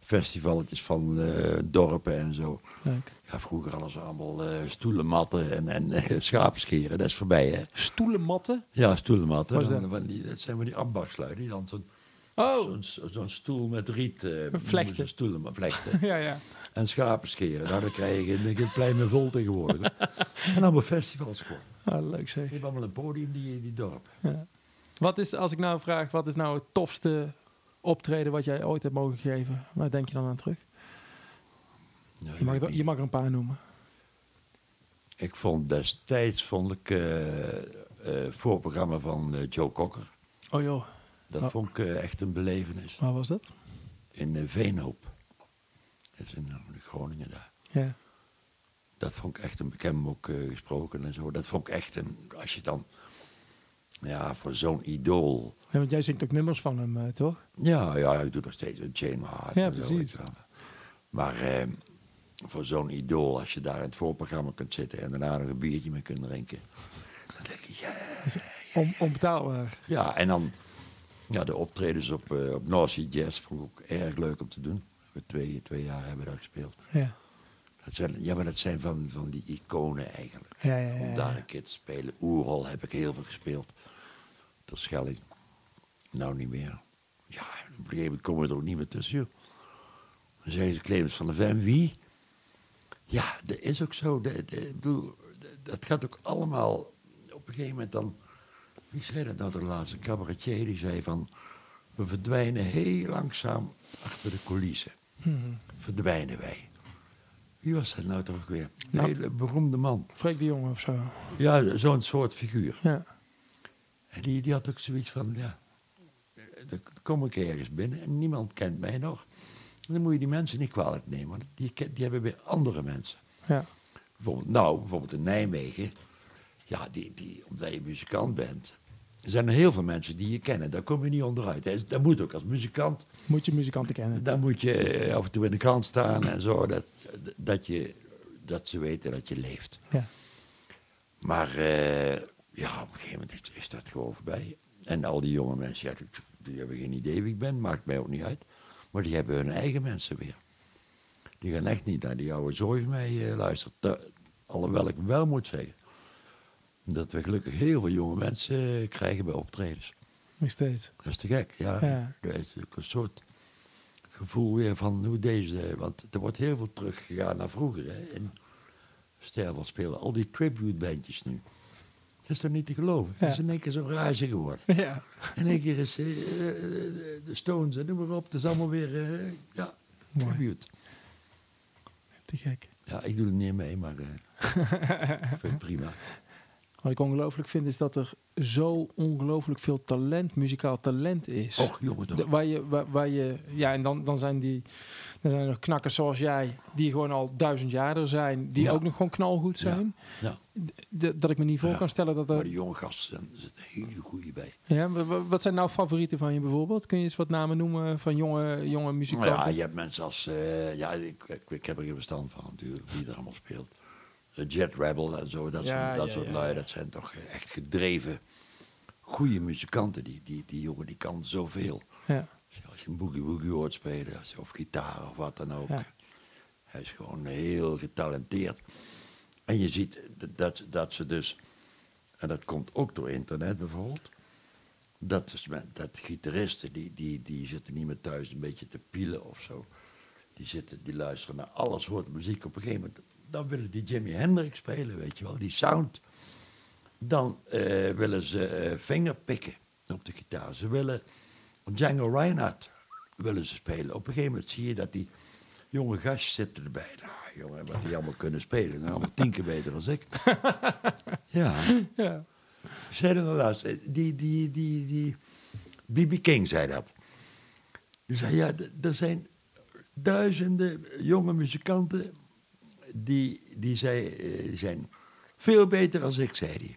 Festivalletjes van eh, dorpen en zo. Leuk. Ja, vroeger hadden ze allemaal eh, stoelenmatten en, en schapenscheren. Dat is voorbij, hè? Stoelenmatten? Ja, stoelenmatten. Dan- dat? van die, dat zijn van die ambachtslui. Die dan zo'n Oh, zo'n zo'n stoel met riet... eh Vlechten. Stoelen, vlechten. ja, ja. En schapenscheren. Nou, dan krijg je een, een plein vol tegenwoordig. en allemaal festivals gewoon. Ah, leuk Je zeg. hebt allemaal een podium die, die dorp. Ja. Wat is, als ik nou vraag, wat is nou het tofste optreden wat jij ooit hebt mogen geven? Waar denk je dan aan terug? Ja, Je mag, er, je mag er een paar noemen. ik vond destijds vond ik, eh, eh, voorprogramma van eh, Joe Cocker. Oh joh, Dat Oh. vond ik echt een belevenis. waar was dat? In Veenhoop. Dat is in, Groningen daar. Ja. Dat vond ik echt een bekend ook eh, gesproken en zo. Dat vond ik echt een, als je dan, ja, voor zo'n idool. ja want jij zingt ook nummers van hem, eh, toch? Ja, ja, ik doe nog steeds een Chain My Heart. Ja, zo, precies. wel. Maar eh, voor zo'n idool, als je daar in het voorprogramma kunt zitten en daarna nog een biertje mee kunt drinken. Dan denk je, ja. On, onbetaalbaar. Ja, en dan ja, de optredens op, eh op North Sea Jazz vond ik ook erg leuk om te doen. We twee, twee jaar hebben we daar gespeeld. Ja. Dat zijn, ja, maar dat zijn van, van die iconen eigenlijk. Ja, ja, ja, Om daar een keer te spelen. Oerol heb ik heel veel gespeeld. Tot Schelling. Nou niet meer. Ja, op een gegeven moment komen we er ook niet meer tussen. Joh. Dan zeggen ze Clemens van der Ven, wie? Ja, dat is ook zo. De, de- ik bedoel, de- dat gaat ook allemaal op een gegeven moment dan... Wie zei dat nou de laatste? Cabaretier die zei van... We verdwijnen heel langzaam achter de coulissen. Mhm. Verdwijnen wij. Wie was dat nou toch weer? Een Nou. hele beroemde man. Freek de Jonge of zo. Ja, zo'n soort figuur. Ja. En die, die had ook zoiets van, ja, dan kom ik ergens binnen en niemand kent mij nog. En dan moet je die mensen niet kwalijk nemen, want die, die hebben weer andere mensen. Ja. Bijvoorbeeld, nou, bijvoorbeeld in Nijmegen, ja, die, die, omdat je muzikant bent, er zijn er heel veel mensen die je kennen. Daar kom je niet onderuit. Dat, moet ook als muzikant. Moet je muzikanten kennen. Dan moet je eh, af en toe in de krant staan en zo, dat, dat, je, dat ze weten dat je leeft. Ja. Maar eh, ja, op een gegeven moment is, dat gewoon voorbij. En al die jonge mensen, ja, die, hebben geen idee wie ik ben, maakt mij ook niet uit. Maar die hebben hun eigen mensen weer. Die gaan echt niet naar die oude zooi van mij eh, luisteren. Ter- alhoewel ik wel moet zeggen dat we gelukkig heel veel jonge mensen eh, krijgen bij optredens. Nog steeds. Dat is te gek, ja. Ja. Dat is een soort gevoel weer van hoe deze... Want er wordt heel veel teruggegaan naar vroeger. Hè. In Stervel spelen al die tribute-bandjes nu. Het is toch niet te geloven? Ja. Het is in één keer zo raar geworden. Ja. In één keer is eh, eh, de Stones en noem maar op. Het is allemaal weer, ja, Mooi. tribute. Te gek. Ja, ik doe er niet mee, maar ik vind het prima. Wat ik ongelooflijk vind is dat er zo ongelooflijk veel talent, muzikaal talent is. Och, jongen toch. waar je, waar, waar je, ja, en dan, dan zijn die, dan zijn er knakkers zoals jij, die gewoon al duizend jaar er zijn, die Ja. ook nog gewoon knalgoed zijn. Ja, dat ik me niet voor Ja. kan stellen dat maar er. die jonge gasten, zitten hele goede bij. Ja, wa- wa- wat zijn nou favorieten van je bijvoorbeeld? Kun je eens wat namen noemen van jonge, jonge Nou muzikanten? ja, je hebt mensen als... eh, ja, ik, ik, ik heb er geen verstand van natuurlijk, wie er allemaal speelt. Eh, Jet Rebel en zo, dat Ja, soort, dat ja, soort ja, lui, ja. dat zijn toch echt gedreven, goede muzikanten. Die, die, die jongen die kan zoveel. Ja. Als je een boogie-woogie hoort spelen, of gitaar of wat dan ook. Hij is gewoon heel getalenteerd. En je ziet dat, dat ze dus, en dat komt ook door internet bijvoorbeeld, dat, is dat gitaristen die, die, die zitten niet meer thuis een beetje te pielen of zo. Die, zitten, die luisteren naar alles soort muziek. Op een gegeven moment, dan willen die Jimi Hendrix spelen, weet je wel, die sound. Dan eh, willen ze eh vingerpikken op de gitaar. Ze willen Django Reinhardt willen ze spelen. Op een gegeven moment zie je dat die jonge gastjes zitten erbij. Nou, jongen, wat die allemaal kunnen spelen. Nou, allemaal tien keer beter dan ik. Ja. Ja. Zei nou laatst, eh, die, die, die, die, B.B. King zei dat. Die zei, ja, er zijn duizenden jonge muzikanten die, die zei, eh, zijn veel beter als ik, zei hij.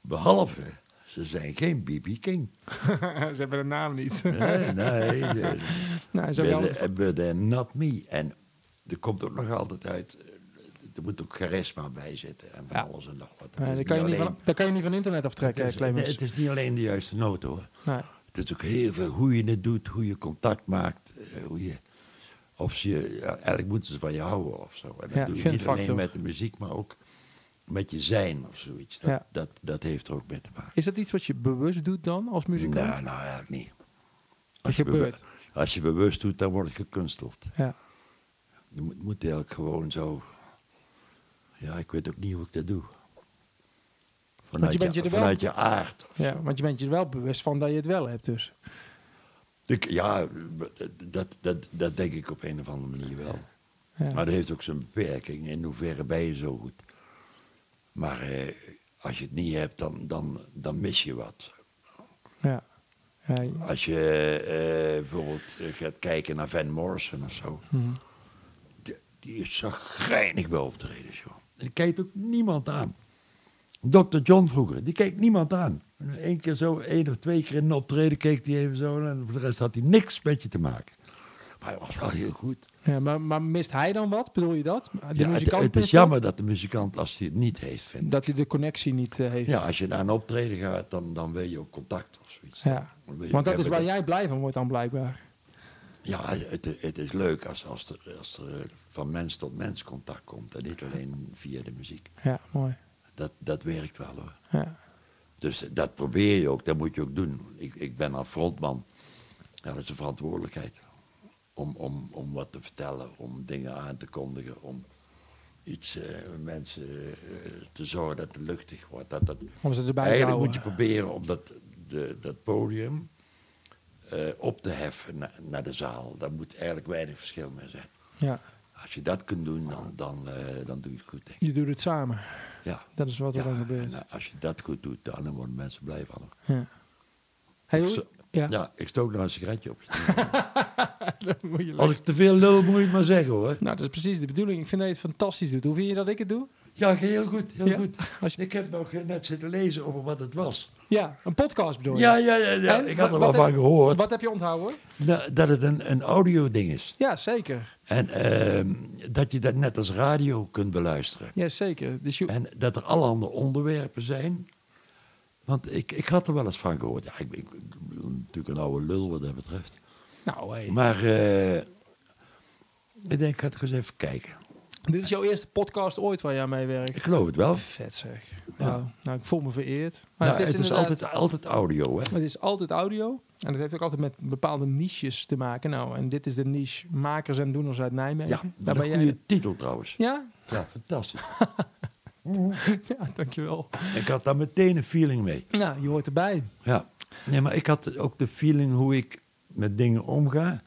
Behalve, ze zijn geen B.B. King. Ze hebben de naam niet. Nee, nee. nou, wel. but, not me. En er komt ook nog altijd uit, eh, er moet ook charisma bij zitten en van Ja. alles en nog wat. Is dat, kan je niet alleen- van, dat kan je niet van internet aftrekken, het is- nee, het is niet alleen de juiste noot hoor. Nee. Het is ook heel veel hoe je het doet, hoe je contact maakt, eh, hoe je... Of ze, ja, eigenlijk moeten ze van je houden of zo. En dat Ja, doe je niet alleen met de muziek, maar ook met je zijn of zoiets. Dat, Ja. dat, dat heeft er ook mee te maken. Is dat iets wat je bewust doet dan als muzikant? Nou, nou eigenlijk niet. Wat je gebeurt? bewu- Als je bewust doet, dan word je gekunsteld. Ja. Je moet, moet eigenlijk gewoon zo... Ja, ik weet ook niet hoe ik dat doe. Vanuit, je bent je, je er wel- vanuit je aard. ja, want je bent je er wel bewust van dat je het wel hebt dus. Ik, ja, dat, dat, dat denk ik op een of andere manier wel. Ja. Maar dat heeft ook zijn beperking. In hoeverre ben je zo goed? Maar eh, als je het niet hebt, dan, dan, dan mis je wat. Ja. Ja, ja. Als je eh, bijvoorbeeld gaat kijken naar Van Morrison of zo. Mhm. Die, die is zagrijnig bij optredens, joh. En die kijkt ook niemand aan. Dr. John vroeger, die keek niemand aan. Eén keer zo, één of twee keer in een optreden keek hij even zo. En voor de rest had hij niks met je te maken. Maar hij was wel heel goed. Ja, maar, maar mist hij dan wat? Bedoel je dat? De Ja, het, muzikant het is jammer dat de muzikant, als hij het niet heeft, vindt. Dat hij de connectie niet eh, heeft. Ja, als je naar een optreden gaat, dan, dan wil je ook contact of zoiets. Ja. Want dat is waar jij blij van wordt dan blijkbaar. Ja, het, het is leuk als, als, er, als er van mens tot mens contact komt. En niet alleen via de muziek. Ja, mooi. Dat, dat werkt wel hoor. Ja. Dus dat probeer je ook, dat moet je ook doen. Ik, ik ben al frontman. Ja, dat is een verantwoordelijkheid. Om, om, om wat te vertellen, om dingen aan te kondigen, om iets eh, mensen eh, te zorgen dat het luchtig wordt. Dat, dat, Om ze erbij eigenlijk moet je proberen om dat, de, dat podium eh, op te heffen na- naar de zaal. Daar moet eigenlijk weinig verschil mee zijn. Ja, Als je dat kunt doen, dan, dan, eh, dan doe je het goed, denk ik. je doet het samen. Ja. Dat is wat er Ja, dan gebeurt. en, eh, als je dat goed doet, dan, worden mensen blij van. Ja. Hey, Ik ja. Ja, ik stook nog een sigaretje op. Als ik te veel lul, moet je het maar zeggen hoor. Nou, dat is precies de bedoeling. Ik vind dat je het fantastisch doet. Hoe vind je dat ik het doe? Ja, heel goed, heel Ja, goed. je- Ik heb nog eh, net zitten lezen over wat het was. Ja, een podcast bedoel je? Ja, ja, ja, ja. En ik had er wel van gehoord. Wat heb je onthouden? Nou, Dat het een, een audio-ding is. Ja, zeker. En ehm, dat je dat net als radio kunt beluisteren. Ja, zeker. Dus je, En dat er allerhande onderwerpen zijn. Want ik, ik had er wel eens van gehoord. Ja, ik, ik, ik ben natuurlijk een oude lul wat dat betreft. nou, hey. Maar eh, ik denk, ik ga het eens even kijken. Dit is jouw eerste podcast ooit waar jij aan meewerkt. Ik geloof het wel. Vet zeg. Ja. Nou, nou, ik voel me vereerd. Maar Nou, het is, inderdaad- altijd, altijd audio, hè? Het is altijd audio. En dat heeft ook altijd met bepaalde niches te maken. Nou, en dit is de niche makers en doeners uit Nijmegen. Ja, Daar dat ben is jij. titel trouwens. Ja? Ja, fantastisch. ja, dankjewel. ik had daar meteen een feeling mee. Nou, je hoort erbij. Ja. Nee, maar ik had ook de feeling hoe ik met dingen omga.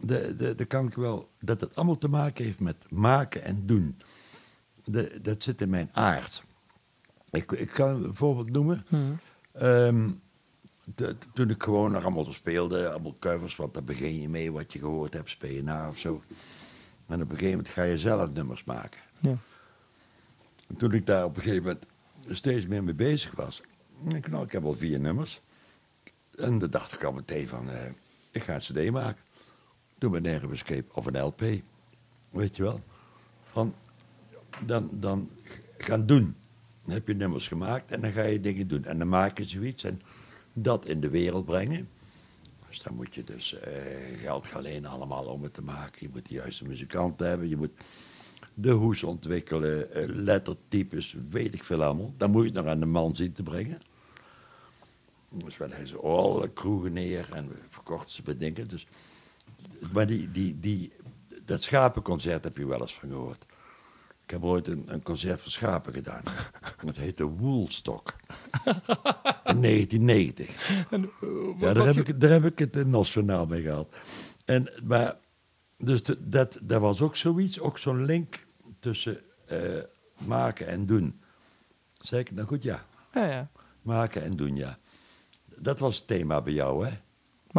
De, de, de kan ik wel, dat het allemaal te maken heeft met maken en doen. De, dat zit in mijn aard. Ik, ik kan een voorbeeld noemen. Hm. Ehm, de- toen ik gewoon nog allemaal speelde, allemaal covers, want daar begin je mee wat je gehoord hebt, speel je na of zo. En op een gegeven moment ga je zelf nummers maken. Ja. En toen ik daar op een gegeven moment steeds meer mee bezig was, ik, nou, ik heb al vier nummers. En dan dacht ik al meteen van, eh, ik ga een cd maken. Toen ben ik Escape of een LP, weet je wel. Van, dan, dan gaan doen. Dan heb je nummers gemaakt en dan ga je dingen doen. En dan maak je zoiets en dat in de wereld brengen. Dus dan moet je dus eh, geld gaan lenen allemaal om het te maken. Je moet de juiste muzikanten hebben. Je moet de hoes ontwikkelen, eh, lettertypes, weet ik veel allemaal. Dan moet je het nog aan de man zien te brengen. Dus hij ze alle kroegen neer en we verkochten ze bij dingen. Dus, maar die, die, die, dat schapenconcert heb je wel eens van gehoord. Ik heb ooit een, een concert voor schapen gedaan. Dat heette Woolstock. In 1990. En, eh, Ja, daar heb, ik, daar heb ik het nationaal mee gehad. En, maar, dus de- dat, dat was ook zoiets, ook zo'n link tussen eh, maken en doen. Zeg ik, nou goed, ja. Ja, ja. Maken en doen, ja. Dat was het thema bij jou, hè?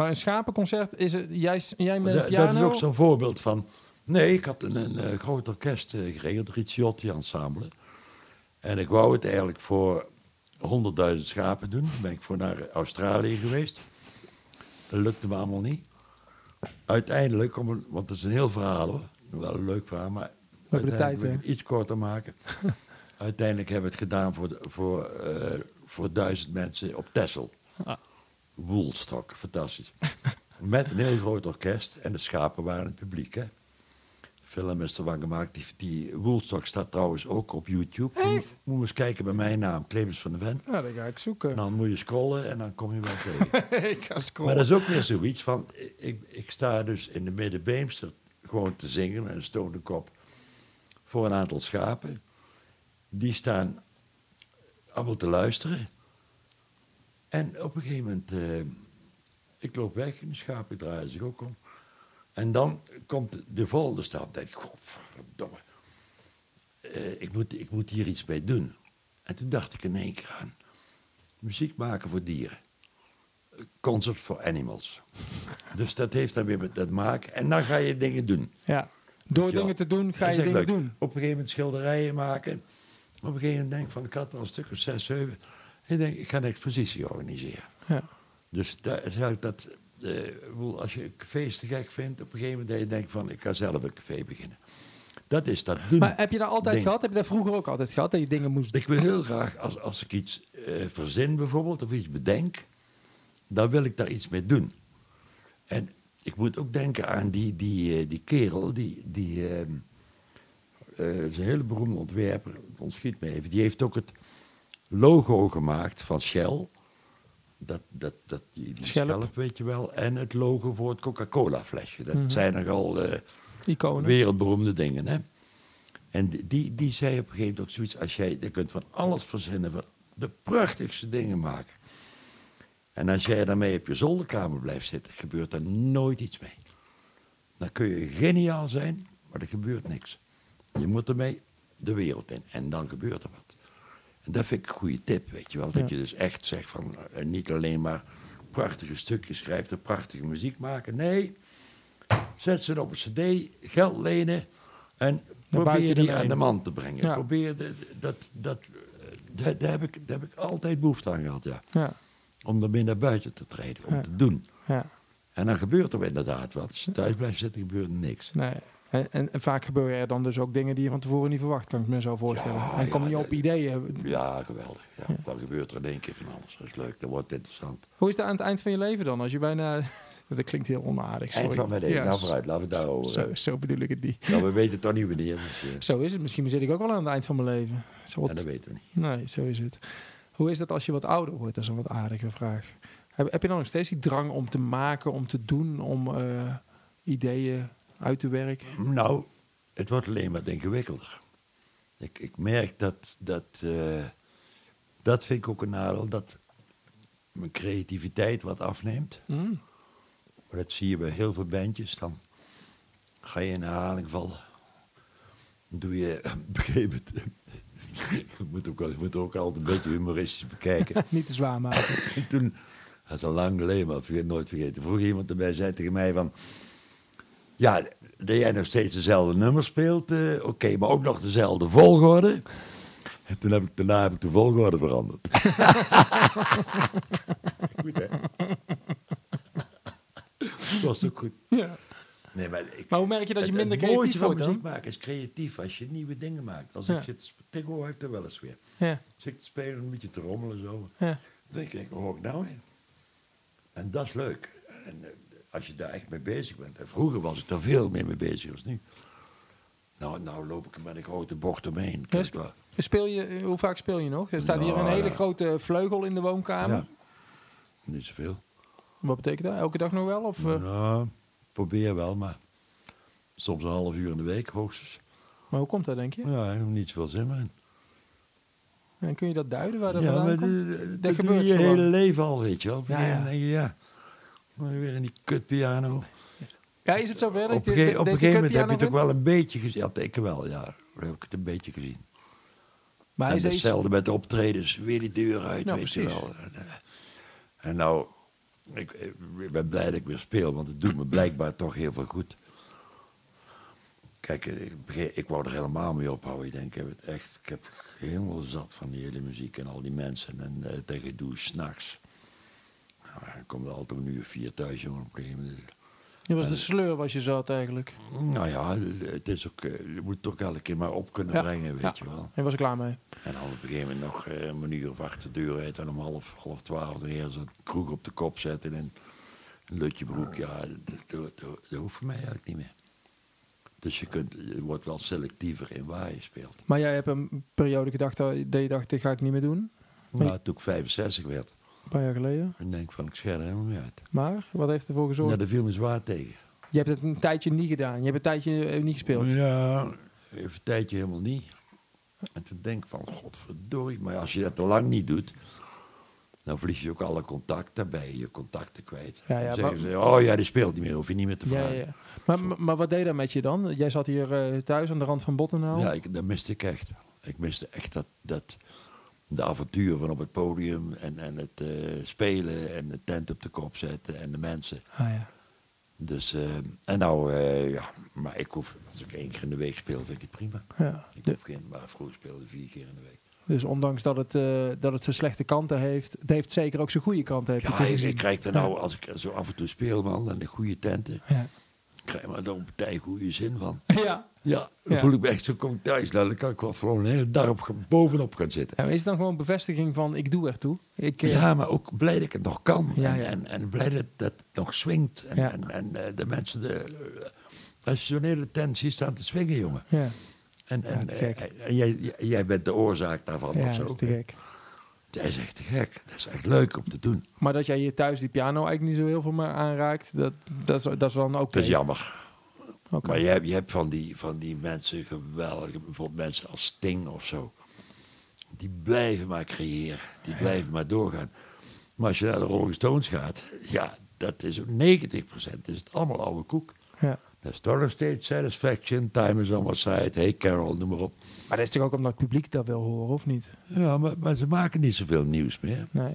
Maar een schapenconcert, is het, jij, jij met een dat is piano? ook zo'n voorbeeld van... Nee, ik had een, een, eh, groot orkest eh, geregeld, het Ricciotti Ensemble. En ik wou het eigenlijk voor 100.000 schapen doen. Toen ben ik voor naar Australië geweest. Dat lukte me allemaal niet. Uiteindelijk, om een- want het is een heel verhaal hoor. Wel een leuk verhaal, maar hebben de tijd, ik hè? het iets korter maken. uiteindelijk hebben we het gedaan voor, voor, eh, voor duizend mensen op Texel. Ah. Woolstock, fantastisch. Met een heel groot orkest en de schapen waren het publiek. Hè? Film is ervan gemaakt. Die, die Woolstock staat trouwens ook op YouTube. Moet, eens kijken bij mijn naam, Clemens van de Ven. Ja, dat ga ik zoeken. En dan moet je scrollen en dan kom je wel tegen. ik ga maar scrollen. dat is ook weer zoiets van... Ik, ik sta dus in de Middenbeemster gewoon te zingen met een stonende kop... voor een aantal schapen. Die staan allemaal te luisteren. En op een gegeven moment... eh, ik loop weg en de schapen draaien zich ook om. En dan komt de volgende stap. Dan denk ik, godverdomme. Eh, ik, moet, ik moet hier iets mee doen. En toen dacht ik in één keer aan... muziek maken voor dieren. Concept for animals. dus dat heeft dan weer met dat maken. En dan ga je dingen doen. Ja. Door dingen te doen, ga je dingen leuk. doen. Op een gegeven moment schilderijen maken. Op een gegeven moment denk ik van, ik had er al een stuk of zes, zeven. Ik denk, ik ga een expositie organiseren. Ja. Dus dat is eigenlijk dat, eh, ik als je een café te gek vindt, op een gegeven moment dat je denkt van, ik ga zelf een café beginnen. Dat is dat doen. Maar heb je dat altijd ding. gehad? Heb je dat vroeger ook altijd gehad? Dat je dingen moest Ik wil heel graag, als, als ik iets eh, verzin bijvoorbeeld, of iets bedenk, dan wil ik daar iets mee doen. En ik moet ook denken aan die, die, eh, die kerel, die, die eh, is een hele beroemde ontwerper, ontschiet me even, die heeft ook het logo gemaakt van Shell. Dat, dat, dat, die, die Schelp. schelp, weet je wel. En het logo voor het Coca-Cola flesje. Dat Mhm. zijn nogal iconen. wereldberoemde dingen. Hè? En die- die, die zei op een gegeven moment ook zoiets... als jij, je kunt van alles verzinnen, van de prachtigste dingen maken. En als jij daarmee op je zolderkamer blijft zitten... gebeurt er nooit iets mee. Dan kun je geniaal zijn, maar er gebeurt niks. Je moet ermee de wereld in en dan gebeurt er wat. En dat vind ik een goede tip, weet je wel. Dat Ja. je dus echt zegt van... eh, niet alleen maar prachtige stukjes schrijft en prachtige muziek maken. Nee, zet ze op een cd, geld lenen en probeer die aan de man te brengen. Ja. Probeer de, dat, dat, eh, daar, daar heb ik, daar heb ik altijd behoefte aan gehad, ja. Ja. Om ermee naar buiten te treden, om te doen. ja. En dan gebeurt er inderdaad wat. Als je thuis blijft zitten, gebeurt er niks. Nee. En, en, en vaak gebeuren er dan dus ook dingen die je van tevoren niet verwacht, kan ik me zo voorstellen. Ja, en kom ja, je op ideeën. Ja, geweldig. Ja. Dan gebeurt er in één keer van alles. Dat is leuk, dat wordt interessant. Hoe is dat aan het eind van je leven dan? Als je bijna... Dat klinkt heel onaardig, sorry. Eind van mijn leven. Nou, vooruit, laten we het daarover Zo, zo bedoel ik het niet. Nou, we weten toch niet wanneer. Dus, eh, Zo is het. Misschien zit ik ook wel aan het eind van mijn leven. Zo wat- dat weten we niet. Nee, zo is het. Hoe is dat als je wat ouder wordt? Dat is een wat aardige vraag. Heb, heb je dan nog steeds die drang om te maken, om te doen, om eh, ideeën uit te werken? Nou, het wordt alleen maar ingewikkelder. Ik, ik merk dat, dat, eh, dat vind ik ook een nadeel, dat mijn creativiteit wat afneemt. Mm. Maar dat zie je bij heel veel bandjes. Dan ga je in herhaling vallen. Doe je gegeven moment... Je moet ook, wel- je moet ook altijd een beetje humoristisch bekijken. Niet te zwaar maken. En toen, dat is al lang geleden, maar ik vergeet nooit vergeten. Vroeg iemand erbij, zei tegen mij van... Ja, dat jij nog steeds dezelfde nummer speelt, eh, oké, maar ook nog dezelfde volgorde. En toen heb ik, daarna heb ik de volgorde veranderd. goed, hè? Dat was ook goed. Ja. Nee, maar, ik, Maar hoe merk je dat je het- minder het mooiste creatief van wordt dan? muziek maken is creatief. Als je nieuwe dingen maakt. Als Ja. ik zit te heb ik dat wel eens weer. Ja. Zit ik te spelen, een beetje te rommelen zo. Ja. Dan denk ik, hoor ik nou in? En dat is leuk. En eh, als je daar echt mee bezig bent. En vroeger was ik daar veel meer mee bezig als nu. Nou, nou loop ik er met een grote bocht omheen. Ja, sp-. Speel je, hoe vaak speel je nog? Er staat hier Nou, een hele ja. grote vleugel in de woonkamer. Ja, niet zoveel. Wat betekent dat? Elke dag nog wel? Of, eh, Nou, probeer wel, maar soms een half uur in de week hoogstens. Maar hoe komt dat, denk je? Ja, niet zoveel zin meer in. En kun je dat duiden waar dat Ja, maar komt? dat, dat, Dat doe gebeurt je hele leven al, weet je wel. Ja, ja. moment denk je, ja, weer in die kutpiano. Ja, is het zover? dat Op je- ge- op een je gegeven moment heb je toch vindt? wel een beetje gezien. Ja, ik wel, ja. Heb ik het een beetje gezien. Maar en is iets- hetzelfde met de optredens. Weer die deur uit, Ja, weet je precies. wel. En, eh, en nou, ik, ik ben blij dat ik weer speel, want het doet me blijkbaar toch heel veel goed. Kijk, ik, begin- ik wou er helemaal mee ophouden. Ik denk, ik heb het echt, ik heb helemaal zat van die hele muziek en al die mensen en uh, dat gedoe s'nachts. Nou, dan komt er altijd uur vier thuis, jongen, op een gegeven moment. Je was de sleur was je zat eigenlijk. Nou ja, het is ook, eh, je moet het toch elke keer maar op kunnen Ja, brengen, weet ja. je wel. En was er klaar mee. En dan op een gegeven moment nog eh, een uur of acht de deur uit en om half, half twaalf eerst een kroeg op de kop zetten en een lutjebroek. Ja, dat, dat, dat, hoeft voor mij eigenlijk niet meer. Dus je, kunt, je wordt wel selectiever in waar je speelt. Maar jij hebt een periode gedacht dat je dacht, dit ga ik niet meer doen. Nou, toen ik 65 werd, Een paar jaar geleden. dan denk ik van ik scher er helemaal niet uit. Maar, wat heeft ervoor gezorgd? Ja, dat viel me zwaar tegen. Je hebt het een tijdje niet gedaan. Je hebt een tijdje eh, niet gespeeld. Ja, even een tijdje helemaal niet. En toen denk ik van, godverdorie, maar als je dat te lang niet doet, dan verlies je ook alle contact, dan ben je contacten kwijt. Ja, ja, dan zeggen maar- ze, oh ja, die speelt niet meer, hoef je niet meer te vragen. ja. Maar, maar, maar wat deed dat met je dan? Jij zat hier eh, thuis aan de rand van Bottenau. Ja, ik, dat miste ik echt. Ik miste echt dat, dat de avontuur van op het podium en, en het eh, spelen en de tent op de kop zetten en de mensen. Ah, ja. Dus, eh, en nou, eh, ja, maar ik hoef, als ik één keer in de week speel, vind ik het prima. Ja. Ik hoef geen, maar vroeger speelde vier keer in de week. dus ondanks dat het, dat het zijn slechte kanten heeft, het heeft zeker ook zijn goede kanten. Heb je Ja, ik, krijg er Ja. nou, als ik zo af en toe speel, man, en de goede tenten, Ja. krijg ik er een partij goede zin van. Ja. Ja, dan voel ik me echt zo kom ik thuis. Nou, dan kan ik wel gewoon een hele dag op, bovenop gaan zitten. Maar is het dan gewoon bevestiging van ik doe ertoe? Ik, eh, Ja, maar ook blij dat ik het nog kan. Ja, en, ja. En, en blij dat, dat het nog swingt. En, en, en eh, de mensen, de, eh, als je zo'n hele tent ziet staan te swingen, jongen. ja. En, Ja, en, en jij- jij bent de oorzaak daarvan ja of zo. dat is te gek. Dat is echt te gek. Dat is echt leuk om te doen. Maar dat jij hier thuis die piano eigenlijk niet zo heel veel meer aanraakt, dat, dat, is, dat is dan ook. Dat is jammer. Maar je hebt, je hebt van, die, van die mensen geweldige, bijvoorbeeld mensen als Sting of zo. Die blijven maar creëren. Die blijven maar doorgaan. Maar als je naar de Rolling Stones gaat, ja, dat is ook 90% is het allemaal oude koek. Ja. Dat is Story State Satisfaction, Time is on my side, Hey Carol, noem maar op. Maar dat is toch ook omdat het publiek dat wil horen, of niet? Ja, maar, maar ze maken niet zoveel nieuws meer. Nee.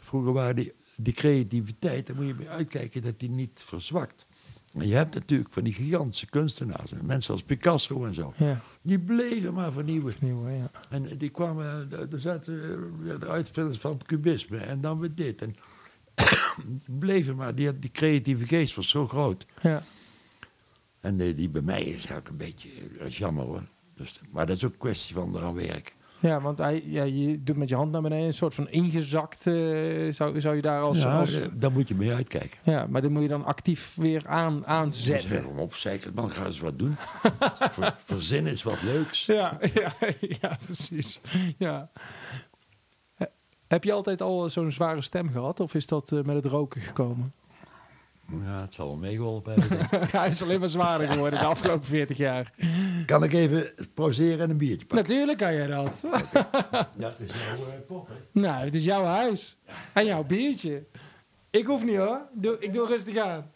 Vroeger waren die, die creativiteit, daar moet je mee uitkijken dat die niet verzwakt. Je hebt natuurlijk van die gigantische kunstenaars, mensen als Picasso en zo. Ja, Die bleven maar vernieuwen. ja. En die kwamen, eh, er zaten eh, de uitvinders van het kubisme en dan weer dit. En die bleven maar, die, die creatieve geest was zo groot. Ja. En eh, die bij mij is eigenlijk een beetje, dat is jammer hoor. Dus, maar dat is ook een kwestie van eraan werken. Ja, want hij, ja, je doet met je hand naar beneden een soort van ingezakt. eh, zou, zou je daar als. ja, als eh, daar moet je mee uitkijken. ja, maar dan moet je dan actief weer aan, Zeg aanzetten. hem op, zeker man, ga eens wat doen. Ver, verzinnen is wat leuks. Ja, ja, ja, precies. Ja. Heb je altijd al zo'n zware stem gehad, of is dat eh, met het roken gekomen? Ja, het zal wel meegeholpen hebben. Hij is alleen maar zwaarder geworden de afgelopen 40 jaar. Kan ik even pauzeren en een biertje pakken? Natuurlijk kan jij dat. Ja, het is jouw eh, pot, hè? Nou, het is jouw huis. En jouw biertje. Ik hoef niet hoor. Doe, ik doe rustig aan.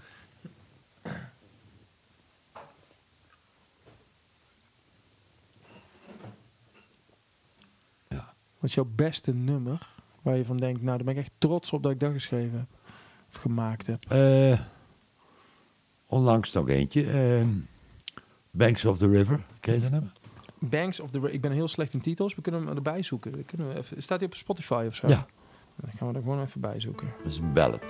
Ja. Wat is jouw beste nummer waar je van denkt, nou, daar ben ik echt trots op dat ik dat geschreven heb. Gemaakt heb. Eh, onlangs nog eentje. ehm, Banks of the River. Ken je dat nummer? Banks of the... Ra- Ik ben heel slecht in titels. We kunnen hem erbij zoeken. Kunnen we even, staat hij op Spotify of zo? Ja. Dan gaan we er gewoon even bij zoeken. Dat is een ballad.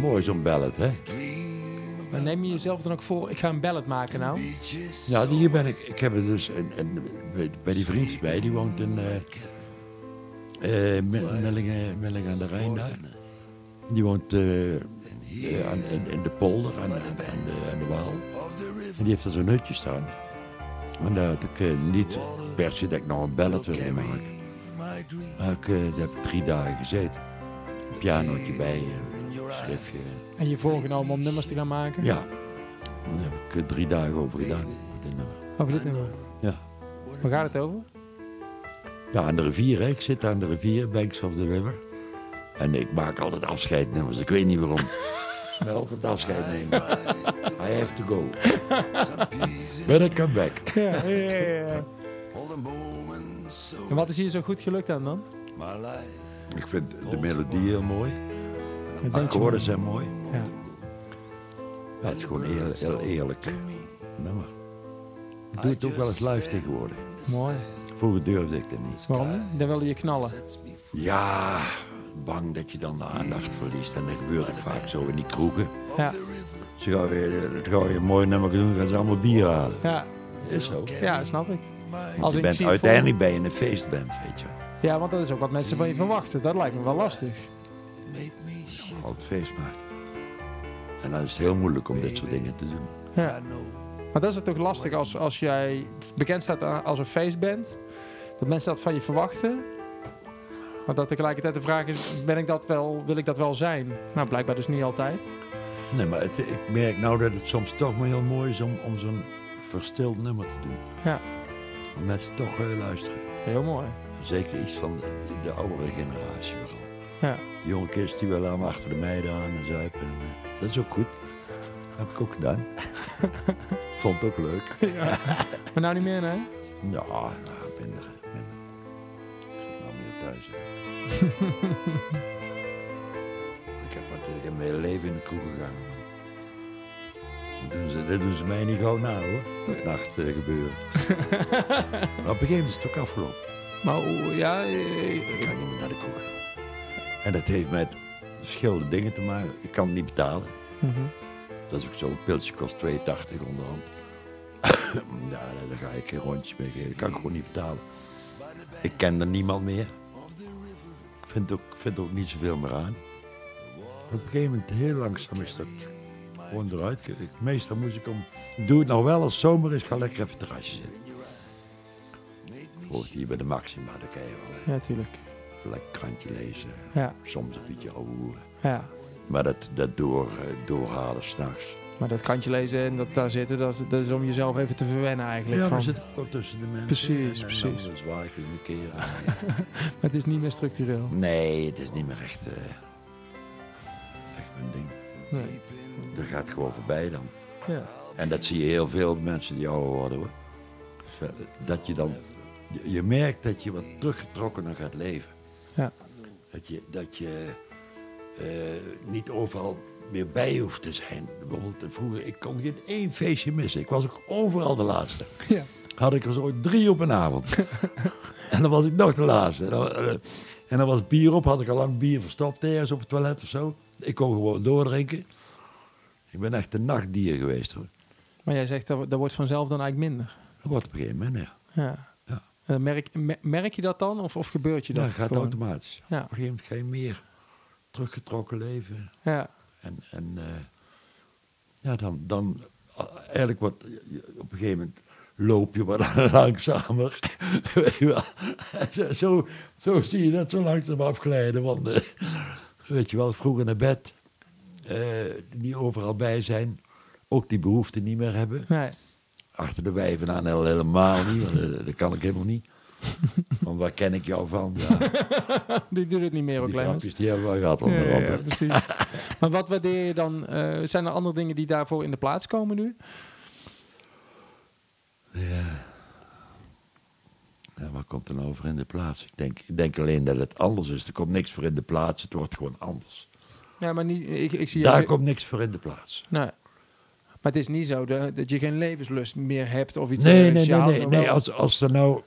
Mooi zo'n ballad, hè? Maar neem je jezelf dan ook voor, ik ga een ballad maken nou? Ja, hier ben ik. Ik heb het dus een, een- bij, die vriend bij, die woont in eh eh, Me- Mellingen, Mellingen aan de Rijn daar. Die woont eh, eh, aan, in, in de polder aan, aan, aan de, aan de Waal. En die heeft er zo'n hutje staan. En daar had ik eh, niet per se dat ik nog een ballad wilde maken. Maar ik, eh, daar heb ik drie dagen gezeten. Pianootje bij, een schriftje. En je voorgenomen om nummers te gaan maken? Ja, daar heb ik eh, drie dagen over gedaan. voor dit nummer. Over dit nummer. Ja. Waar gaat het over? Ja, aan de rivier. Hè. Ik zit aan de rivier, banks of the river. En ik maak altijd afscheidnummers. Ik weet niet waarom. Ik wil altijd afscheid nemen. I have to go. But I come back. Ja, ja, ja, En wat is hier zo goed gelukt aan dan? Ik vind de melodie heel mooi. De akkoorden zijn mooi. Ja. Ja, het is gewoon heel, heel eerlijk nummer. Ik doe het ook wel eens live tegenwoordig. Mooi. Vroeger durfde ik dat niet. Waarom? Dan wilde je knallen. Ja, bang dat je dan de aandacht verliest. En dat gebeurt ook vaak zo in die kroegen. Ja, Ze gaan je, het ga je een mooi nummer doen, gaan ze allemaal bier halen. ja, Is zo. ja snap ik. Als je ik bent, zie voor- uiteindelijk ben je een feestband, weet je. Ja, want dat is ook wat mensen van je verwachten. Dat lijkt me wel lastig. Het feest maken. En dan is het heel moeilijk om dit soort dingen te doen. Ja. Maar dat is het toch lastig als, als jij bekend staat als een feestband. Dat mensen dat van je verwachten. Maar dat tegelijkertijd de vraag is, ben ik dat wel, wil ik dat wel zijn? Nou, blijkbaar dus niet altijd. Nee, maar het- ik merk nou dat het soms toch maar heel mooi is om, om zo'n verstild nummer te doen. Ja. Dat mensen toch eh, luisteren. Heel mooi. Zeker iets van de, de oudere generatie vooral. Ja. Die jonge kids die willen allemaal achter de meiden aan en zuipen. En, eh, dat is ook goed. Dat heb ik ook gedaan. Vond het ook leuk. ja. Maar nou niet meer, nee? Ja, nou, minder. minder. Ik nou meer thuis. hè. ik heb natuurlijk mijn hele leven in de kroeg gegaan. Dat doen ze, dat doen ze mij niet gauw na hoor. Dat nacht eh, gebeuren. maar op een gegeven moment is het ook afgelopen. Maar ja, eh, Ik ga niet meer naar de kroeg. En dat heeft met verschillende dingen te maken. Ik kan het niet betalen. mhm. Dat is ook zo. Een pilsje kost 82 onderhand. ja, daar ga ik geen rondjes mee geven. Dat kan ik gewoon niet betalen. Ik ken er niemand meer. Ik vind ook, vind er ook niet zoveel meer aan. Op een gegeven moment, heel langzaam is dat gewoon eruit. Meestal moest ik om... Ik doe het nog wel als het zomer is, ga lekker even terrasje zitten. Bijvoorbeeld hier bij de Maxima, daar kan je wel eh, ja, tuurlijk. lekker krantje lezen. Ja, Soms een beetje ouwe. ja. Maar dat, dat door, eh, doorhalen s'nachts. Maar dat kantje lezen en dat daar zitten, dat, dat is om jezelf even te verwennen eigenlijk. Ja, van, we zitten wel tussen de mensen. Precies, en, precies. En dan zwaai ik een keer. Maar het is niet meer structureel. nee, het is niet meer echt, eh, echt mijn ding. Nee. Dat gaat gewoon voorbij dan. Ja. En dat zie je heel veel mensen die ouder worden hoor. Dat je dan, je, je merkt dat je wat teruggetrokkener gaat leven. Ja. Dat je, dat je eh, niet overal meer bij hoeft te zijn. Bijvoorbeeld eh, vroeger, ik kon geen één feestje missen. Ik was ook overal de laatste. Ja. Had ik er zo drie op een avond. en dan was ik nog de laatste. En dan, eh, en dan was bier op, had ik al lang bier verstopt ergens op het toilet of zo. Ik kon gewoon doordrinken. Ik ben echt een nachtdier geweest hoor. Maar jij zegt dat, dat wordt vanzelf dan eigenlijk minder. Dat wordt op een gegeven moment, ja. Ja. Ja. Eh, merk, me- merk je dat dan of, of gebeurt je Ja, dat? dat gaat gewoon? automatisch. Ja. Op een gegeven moment ga je meer teruggetrokken leven. Ja. En, en eh, ja, dan, dan eh, eigenlijk wordt, je- op een gegeven moment loop je wat langzamer. Zo, zo, zie je dat zo langzaam afglijden. Want, weet je wel, vroeger naar bed, niet overal bij zijn, ook die behoefte niet meer hebben. Nee. Achter de wijven aan helemaal niet, want eh, dat kan ik helemaal niet. Want waar ken ik jou van? Ja, Die doet het niet meer ook, die Clemens. grapjes die hebben we gehad Ja, onder ja, andere. precies. maar wat waardeer je dan? eh, zijn er andere dingen die daarvoor in de plaats komen nu? Ja. Ja, wat komt er nou voor in de plaats? Ik denk, ik denk alleen dat het anders is. Er komt niks voor in de plaats, het wordt gewoon anders. Ja, maar niet, ik, ik zie Daar komt niks voor in de plaats. Nee. Maar het is niet zo dat, dat je geen levenslust meer hebt of iets Nee, nee, nee. nee, maar nee. Als, als er nou...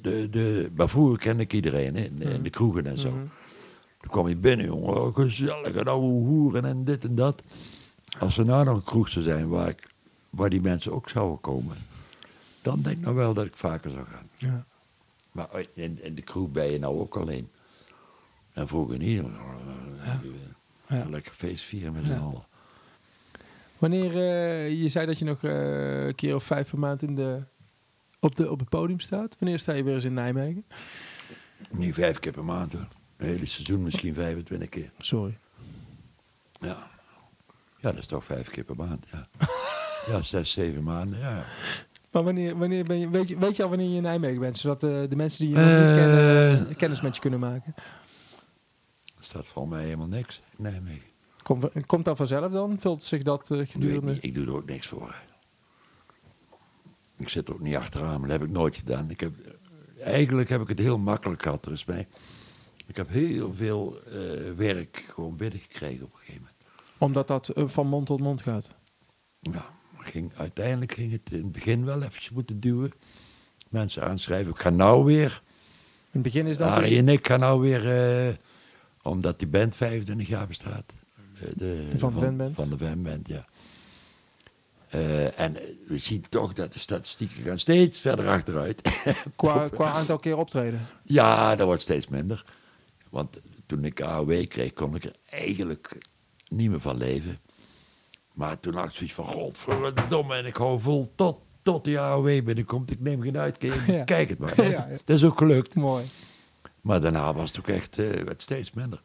De, de, maar vroeger kende ik iedereen, hè, in, de- de kroegen en zo. Mhm. Toen kwam je binnen, jongen. oh, Gezellig en ouwe hoeren en dit en dat. Als er nou nog een kroeg zou zijn waar, ik, waar die mensen ook zouden komen, dan denk ik nou wel dat ik vaker zou gaan. Ja. Maar in, in de kroeg ben je nou ook alleen. En vroeger niet. eh, Ja. Ja. Lekker feest vieren met z'n allen. Wanneer, eh, je zei dat je nog eh, een keer of vijf per maand in de, op, de, op het podium staat. Wanneer sta je weer eens in Nijmegen? Niet vijf keer per maand hoor. Het hele seizoen misschien 25 keer. Sorry. Ja. Ja, dat is toch vijf keer per maand. Ja, ja zes, zeven maanden. Ja. Maar wanneer, wanneer ben je, weet, je, weet je al wanneer je in Nijmegen bent? Zodat eh, de mensen die je nog niet kennen, kennis met je kunnen maken. Er staat voor mij helemaal niks in Nijmegen. Komt, komt dat vanzelf dan? Vult zich dat eh, gedurende... niet, ik doe er ook niks voor. Ik zit er ook niet achteraan, dat heb ik nooit gedaan. Ik heb, eigenlijk heb ik het heel makkelijk gehad. Er is mij, ik heb heel veel eh, werk gewoon binnengekregen op een gegeven moment. Omdat dat eh, van mond tot mond gaat. Ja, ging, uiteindelijk ging het in het begin wel eventjes moeten duwen. Mensen aanschrijven. Ik ga nou weer. In het begin is dat... Harry en ik gaan nou weer. eh, omdat die band 25 jaar bestaat. De, Van de? Van de ja. Eh, en we zien toch dat de statistieken gaan steeds verder achteruit. qua, qua aantal keer optreden. ja, dat wordt steeds minder. Want toen ik AOW kreeg, kon ik er eigenlijk niet meer van leven. Maar toen had ik zoiets van, godverdomme, en ik hou vol tot, tot die AOW binnenkomt. Ik neem geen uitkering, Ja. kijk het maar. Ja, ja. Dat is ook gelukt. Mooi. Maar daarna was het ook echt eh, werd steeds minder.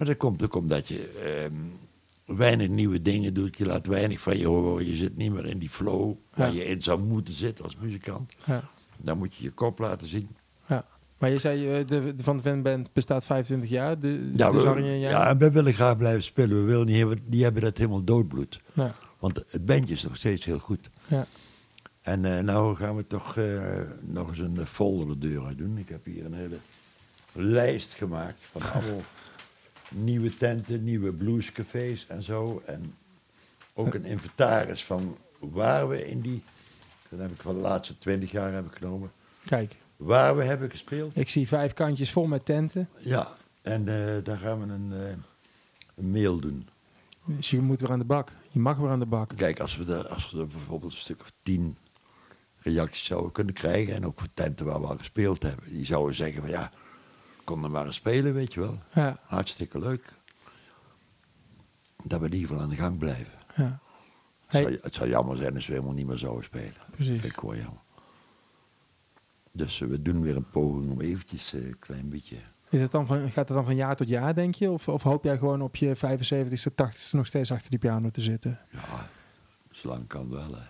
Maar dat komt ook omdat je ehm, weinig nieuwe dingen doet. Je laat weinig van je horen. Je zit niet meer in die flow waar Ja. je in zou moeten zitten als muzikant. Ja. Dan moet je je kop laten zien. ja. Maar je zei, eh, de, de Van de Ven Band bestaat 25 jaar. De, Ja, dus we, ja, en we willen graag blijven spelen. We willen niet hebben, die hebben dat helemaal doodbloed. Ja. Want het bandje is nog steeds heel goed. Ja. En eh nou gaan we toch eh, nog eens een folder de deur uit doen. Ik heb hier een hele lijst gemaakt van allemaal nieuwe tenten, nieuwe bluescafés en zo. En ook een inventaris van waar we in die, dat heb ik van de laatste twintig jaar heb ik genomen, Kijk, waar we hebben gespeeld. ik zie vijf kantjes vol met tenten. Ja, en eh, daar gaan we een, eh, een mail doen. Dus je moet weer aan de bak. Je mag weer aan de bak. Kijk, als we, er, als we er bijvoorbeeld een stuk of tien reacties zouden kunnen krijgen, en ook voor tenten waar we al gespeeld hebben, die zouden zeggen van ja, kom er maar spelen, weet je wel. Ja, Hartstikke leuk. Dat we in ieder geval aan de gang blijven. ja. Het, zou, het zou jammer zijn als we helemaal niet meer zouden spelen. Precies. Dat vind ik gewoon jammer. Dus eh, we doen weer een poging om eventjes eh, een klein beetje... Is het dan van, gaat het dan van jaar tot jaar, denk je? Of, of hoop jij gewoon op je 75ste, 80ste nog steeds achter die piano te zitten? Ja, zolang kan wel. Hè.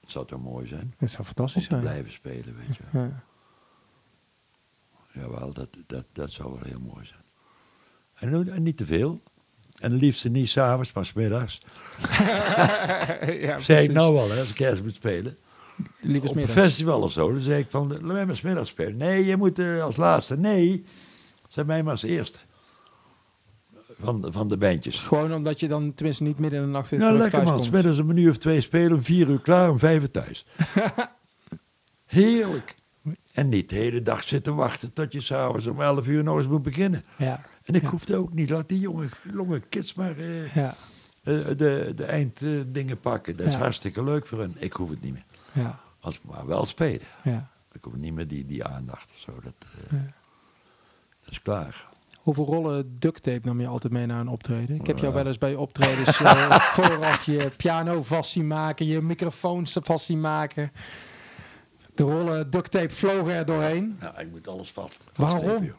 Het zou toch mooi zijn Dat zou om fantastisch te zijn. blijven spelen, weet je. Ja. Jawel, dat, dat, dat zou wel heel mooi zijn. En, niet te veel. En liefst niet s'avonds, maar smiddags. ja, Zeg ik nou wel, hè, als ik ergens moet spelen. Op een festival of zo, dan zeg ik van, laat mij maar smiddags spelen. Nee, je moet eh, als laatste. Nee, zet mij maar als eerste. Van, de- van de bandjes. Gewoon omdat je dan tenminste niet midden in de nacht weer Nou, terug lekker man. Smiddags een minuut of twee spelen, om vier uur klaar, om vijf uur thuis. Heerlijk. En niet de hele dag zitten wachten tot je s'avonds om elf uur nog eens moet beginnen. Ja, En ik Ja. hoefde ook niet. Laat die jonge, jonge kids maar eh, ja, eh, de, de einddingen pakken. Dat is hartstikke leuk voor hen. Ik hoef het niet meer. ja, Als maar wel spelen. ja. Ik hoef niet meer die, die aandacht of zo. Dat, eh, dat is klaar. Hoeveel rollen duct tape nam je altijd mee naar een optreden? Ik heb jou wel eens bij optredens vooraf je piano vast zien maken, je microfoons vast zien maken. De rollen duct tape vlogen er doorheen. Nou, ik moet alles vast. Waarom?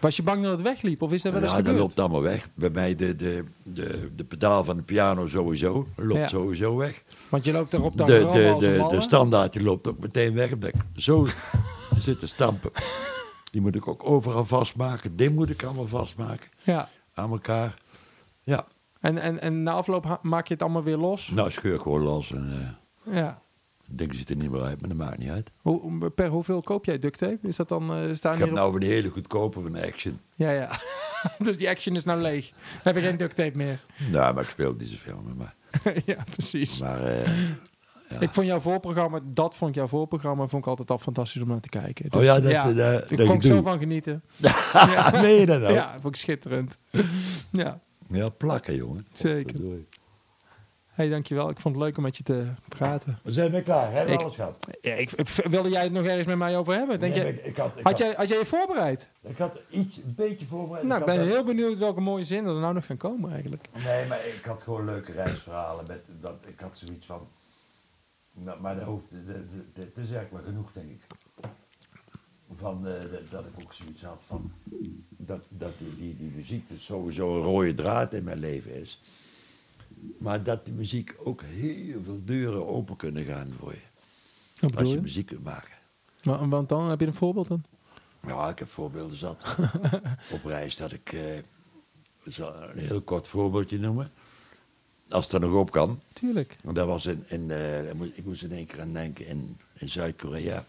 Was je bang dat het wegliep? Of is dat wel eens Ja, dat gebeurd? loopt allemaal weg. Bij mij de, de, de, de pedaal van de piano sowieso. Loopt Ja. sowieso weg. Want je loopt erop dan De, de, de, malle. de standaard die loopt ook meteen weg. Omdat ik zo zit te stampen. Die moet ik ook overal vastmaken. Dit moet ik allemaal vastmaken. Ja. Aan elkaar. Ja. En, en, en na afloop maak je het allemaal weer los? Nou, scheur gewoon los. En, eh Ja. Het ding ziet er niet meer uit, maar dat maakt niet uit. Hoe, per hoeveel koop jij duct tape? Is dat dan uh, staan Ik heb nou van die hele goedkope van Action. Ja, ja. dus die action is nou leeg. Dan heb ik geen duct tape meer. Nou, maar ik speel niet zoveel mij. ja, precies. Maar eh, ja. Ik vond jouw voorprogramma, dat vond ik jouw voorprogramma, vond ik altijd al fantastisch om naar te kijken. Oh ja, dat, Dus ja, eh, dat, daar dat kon ik zo van genieten. Meen je dat nou? Ja, vond ik schitterend. ja. Ja, plakken, jongen. Zeker. Hey, dankjewel. Ik vond het leuk om met je te praten. We zijn weer klaar, hebben Ik- alles gehad. Ja, ik, ik- wilde jij het nog ergens met mij over hebben? Denk Nee, je, maar ik, had, ik, had, had, jij, had jij je voorbereid? ik had iets, een beetje voorbereid. Nou, ik ben heel benieuwd welke mooie zinnen er nou nog gaan komen eigenlijk. Nee, maar ik had gewoon leuke reisverhalen. Met, dat, ik had zoiets van... Nou, maar dat, hoeft, dat is eigenlijk wel genoeg, denk ik. Van, eh, dat, dat ik ook zoiets had van... Dat, dat die, die, die muziek dus sowieso een rode draad in mijn leven is. Maar dat die muziek ook heel veel deuren open kunnen gaan voor je. Wat Als je je? muziek kunt maken. Maar, want dan heb je een voorbeeld dan? Ja, ik heb voorbeelden zat. Op reis dat ik... ik zal een heel kort voorbeeldje noemen. Als het er nog op kan. Tuurlijk. Want dat was in, in eh, ik moest- in één keer aan denken in, in Zuid-Korea.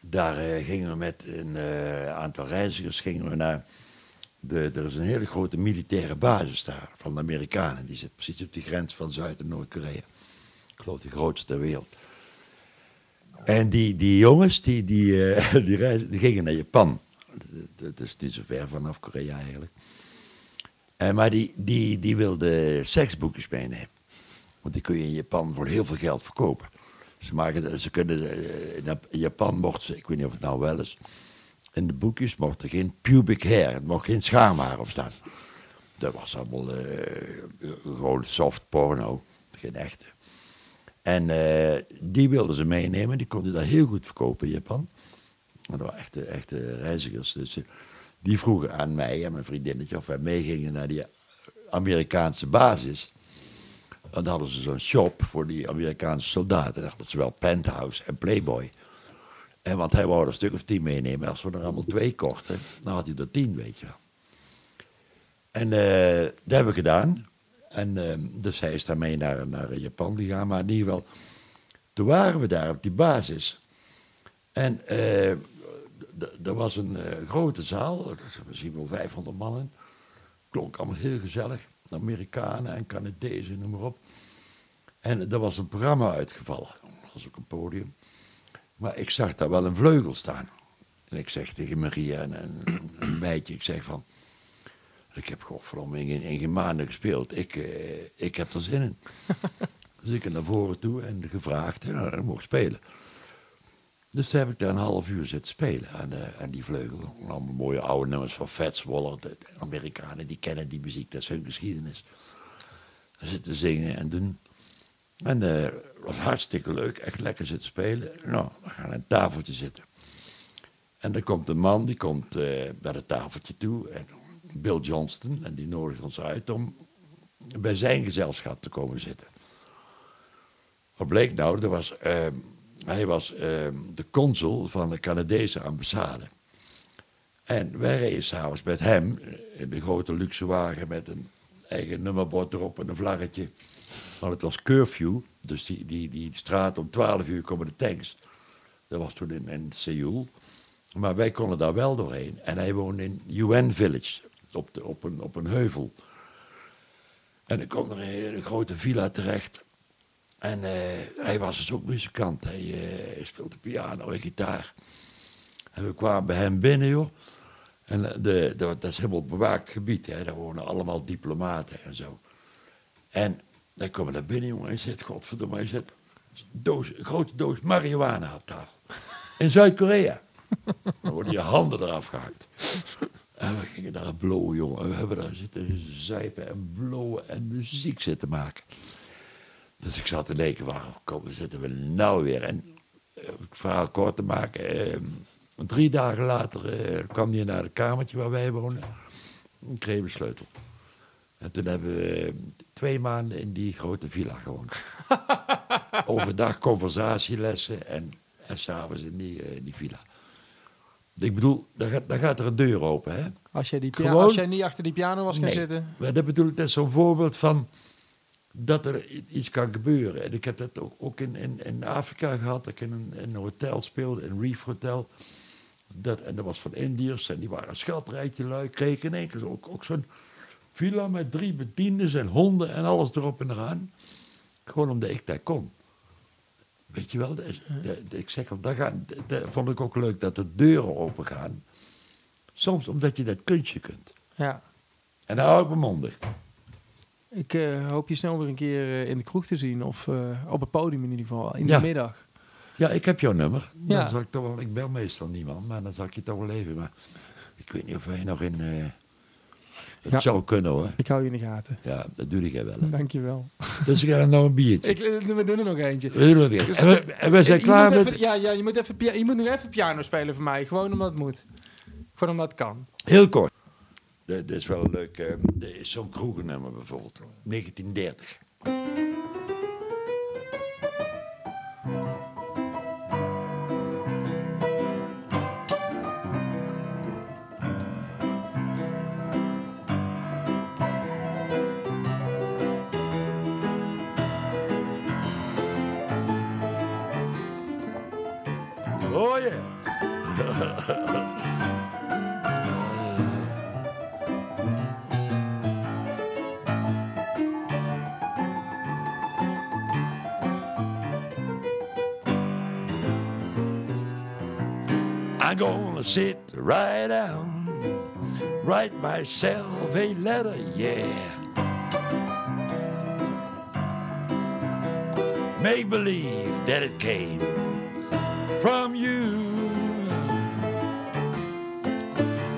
Daar eh, gingen we met een aantal reizigers gingen we naar. De, er is een hele grote militaire basis daar van de Amerikanen. Die zit precies op die grens van Zuid- en Noord-Korea. Ik geloof de grootste ter wereld. En die, die jongens die, die, eh, die, reizen, die gingen naar Japan. Dat is niet zo ver vanaf Korea eigenlijk. Eh, maar die, die, die wilden seksboekjes meenemen. Want die kun je in Japan voor heel veel geld verkopen. Ze, maken, ze kunnen, eh, in Jap- in Japan mocht ze, ik weet niet of het nou wel is, in de boekjes mocht er geen pubic hair, er mocht geen schaamhaar op staan. Dat was allemaal eh, gewoon soft porno, geen echte. En eh, die wilden ze meenemen, die konden dat heel goed verkopen in Japan. Dat waren echte, echte reizigers. Dus eh, die vroegen aan mij en mijn vriendinnetje of wij meegingen naar die Amerikaanse basis. En dan hadden ze zo'n shop voor die Amerikaanse soldaten. Dan hadden ze wel Penthouse en Playboy. En want hij wou er een stuk of tien meenemen. Als we er allemaal twee kochten, dan had hij er tien, weet je wel. En eh, dat hebben we gedaan. En eh, dus hij is daarmee naar, naar Japan gegaan. Maar in ieder geval, toen waren we daar op die basis. En d- er was een eh, grote zaal, was misschien wel 500 man in. Klonk allemaal heel gezellig. Amerikanen en Canadezen, noem maar op. En er was een programma uitgevallen. Dat was ook een podium. Maar ik zag daar wel een vleugel staan. En ik zeg tegen Maria en een, een meidje, ik zeg van... Ik heb godverdomme in, in geen maanden gespeeld. Ik, eh, ik heb er zin in. dus ik naar voren toe en gevraagd en nou, ik mocht spelen. Dus toen heb ik daar een half uur zitten spelen aan, aan die vleugel. Allemaal mooie oude nummers van Fats Waller. De Amerikanen die kennen die muziek, dat is hun geschiedenis. Zitten zingen en doen. En eh, het was hartstikke leuk, echt lekker zitten spelen. Nou, we gaan aan een tafeltje zitten. En er komt een man, die komt eh, bij het tafeltje toe. En Bill Johnston, en die nodigt ons uit om bij zijn gezelschap te komen zitten. Wat bleek nou? Er was, ehm, hij was ehm, de consul van de Canadese ambassade. En wij reden s'avonds met hem eh, in de grote luxe wagen met een eigen nummerbord erop en een vlaggetje. Want het was curfew, dus die, die, die straat om 12 uur komen de tanks. Dat was toen in, in Seoul. Maar wij konden daar wel doorheen. En hij woonde in UN Village, op, de, op, een, op een heuvel. En ik kwam er in een grote villa terecht. En eh, hij was dus ook muzikant. Hij, eh, hij speelde piano en gitaar. En we kwamen bij hem binnen, joh. En eh, de, de, dat is helemaal bewaakt gebied. Hè. Daar wonen allemaal diplomaten en zo. En dan komen we naar binnen, jongen. En zit, godverdomme, hij een doos, een grote doos marihuana op tafel. In Zuid-Korea. Dan worden je handen eraf gehakt. En we gingen daar blowen, jongen. We hebben daar zitten zijpen en blowen en muziek zitten maken. Dus ik zat te denken, waarom komen, zitten we nou weer? En eh, het verhaal kort te maken, eh, drie dagen later eh, kwam hij naar het kamertje waar wij wonen. Kreeg een sleutel. En toen hebben we twee maanden in die grote villa gewoond. Overdag conversatielessen en, en s'avonds in die, eh, in die villa. Ik bedoel, daar gaat, daar gaat er een deur open, hè? Als jij, die Gewoon- als jij niet achter die piano was gaan Nee. zitten. Maar dat bedoel ik, dat is zo'n voorbeeld van dat er iets kan gebeuren. En ik heb dat ook, ook in, in, in Afrika gehad, dat ik in een, in een hotel speelde, een Reef Hotel. Dat, en dat was van Indiërs en die waren schatrijtje lui. Kreeg ik in één keer ook, ook zo'n villa met drie bediendes en honden en alles erop en eraan. Gewoon omdat ik dat kon. Weet je wel, ik zeg al, dat, gaan, vond ik ook leuk dat de deuren open gaan. Soms omdat je dat kunstje kunt. Ja. En dan hou ik dicht. Ik eh, hoop je snel weer een keer eh, in de kroeg te zien. Of eh, op het podium in ieder geval. In Ja. de middag. Ja, ik heb jouw nummer. Dan Ja. zal ik, toch wel, ik bel meestal niemand, maar dan zal ik je toch wel even. Maar ik weet niet of wij nog in... eh het Ja. zou kunnen hoor. Ik hou je in de gaten. Ja, dat doe ik wel. hè. Dankjewel. Dus ik ga nog een biertje. Ik, eh, we doen er nog eentje. We doen het weer. En we, en we zijn Je klaar moet met... even- ja, ja, je moet, even, pia- je moet nog even piano spelen voor mij. Gewoon omdat het moet. Gewoon omdat het kan. Heel kort. Dit is wel leuk. eh, is zo'n kroegennummer bijvoorbeeld. 1930. Gonna sit right down, write myself a letter, yeah. Make believe that it came from you.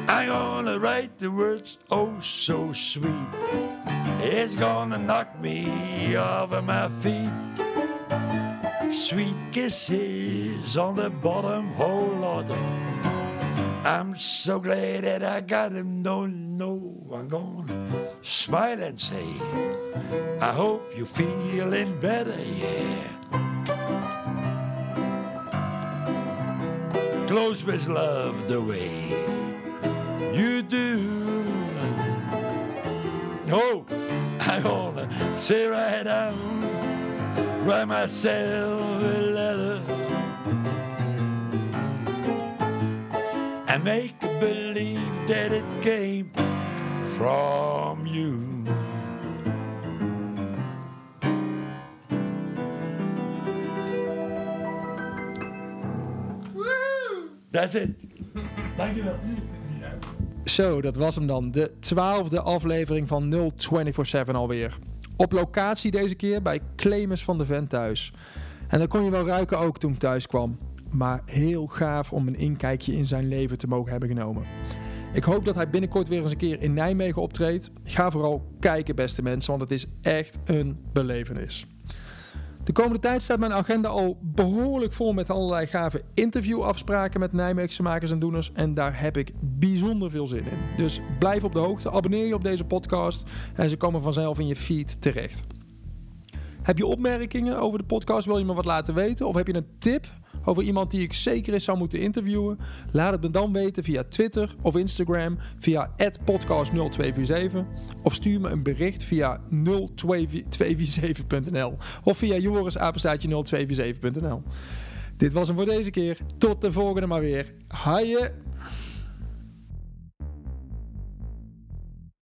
I'm gonna write the words oh so sweet. It's gonna knock me of my feet. Sweet kisses on the bottom, oh Lord. I'm so glad that I got him. No, no, I'm gonna smile and say, I hope you're feeling better, yeah. Close with love the way you do. Oh, I wanna sit right down, write myself make believe that it came from you. That's it. Dankjewel. Zo, dat was hem dan. De twaalfde aflevering van 0247 alweer. Op locatie deze keer bij Clemens van de Vent thuis. En dat kon je wel ruiken ook toen ik thuis kwam. Maar heel gaaf om een inkijkje in zijn leven te mogen hebben genomen. Ik hoop dat hij binnenkort weer eens een keer in Nijmegen optreedt. Ga vooral kijken, beste mensen, want het is echt een belevenis. De komende tijd staat mijn agenda al behoorlijk vol met allerlei gave interviewafspraken met Nijmeegse makers en doeners. En daar heb ik bijzonder veel zin in. Dus blijf op de hoogte, abonneer je op deze podcast en ze komen vanzelf in je feed terecht. Heb je opmerkingen over de podcast? Wil je me wat laten weten? Of heb je een tip over iemand die ik zeker eens zou moeten interviewen? Laat het me dan weten via Twitter of Instagram via podcast0247 of stuur me een bericht via 0247.nl of via jorisapenstaatje 0247.nl. Dit was hem voor deze keer. Tot de volgende maar weer. Haaien!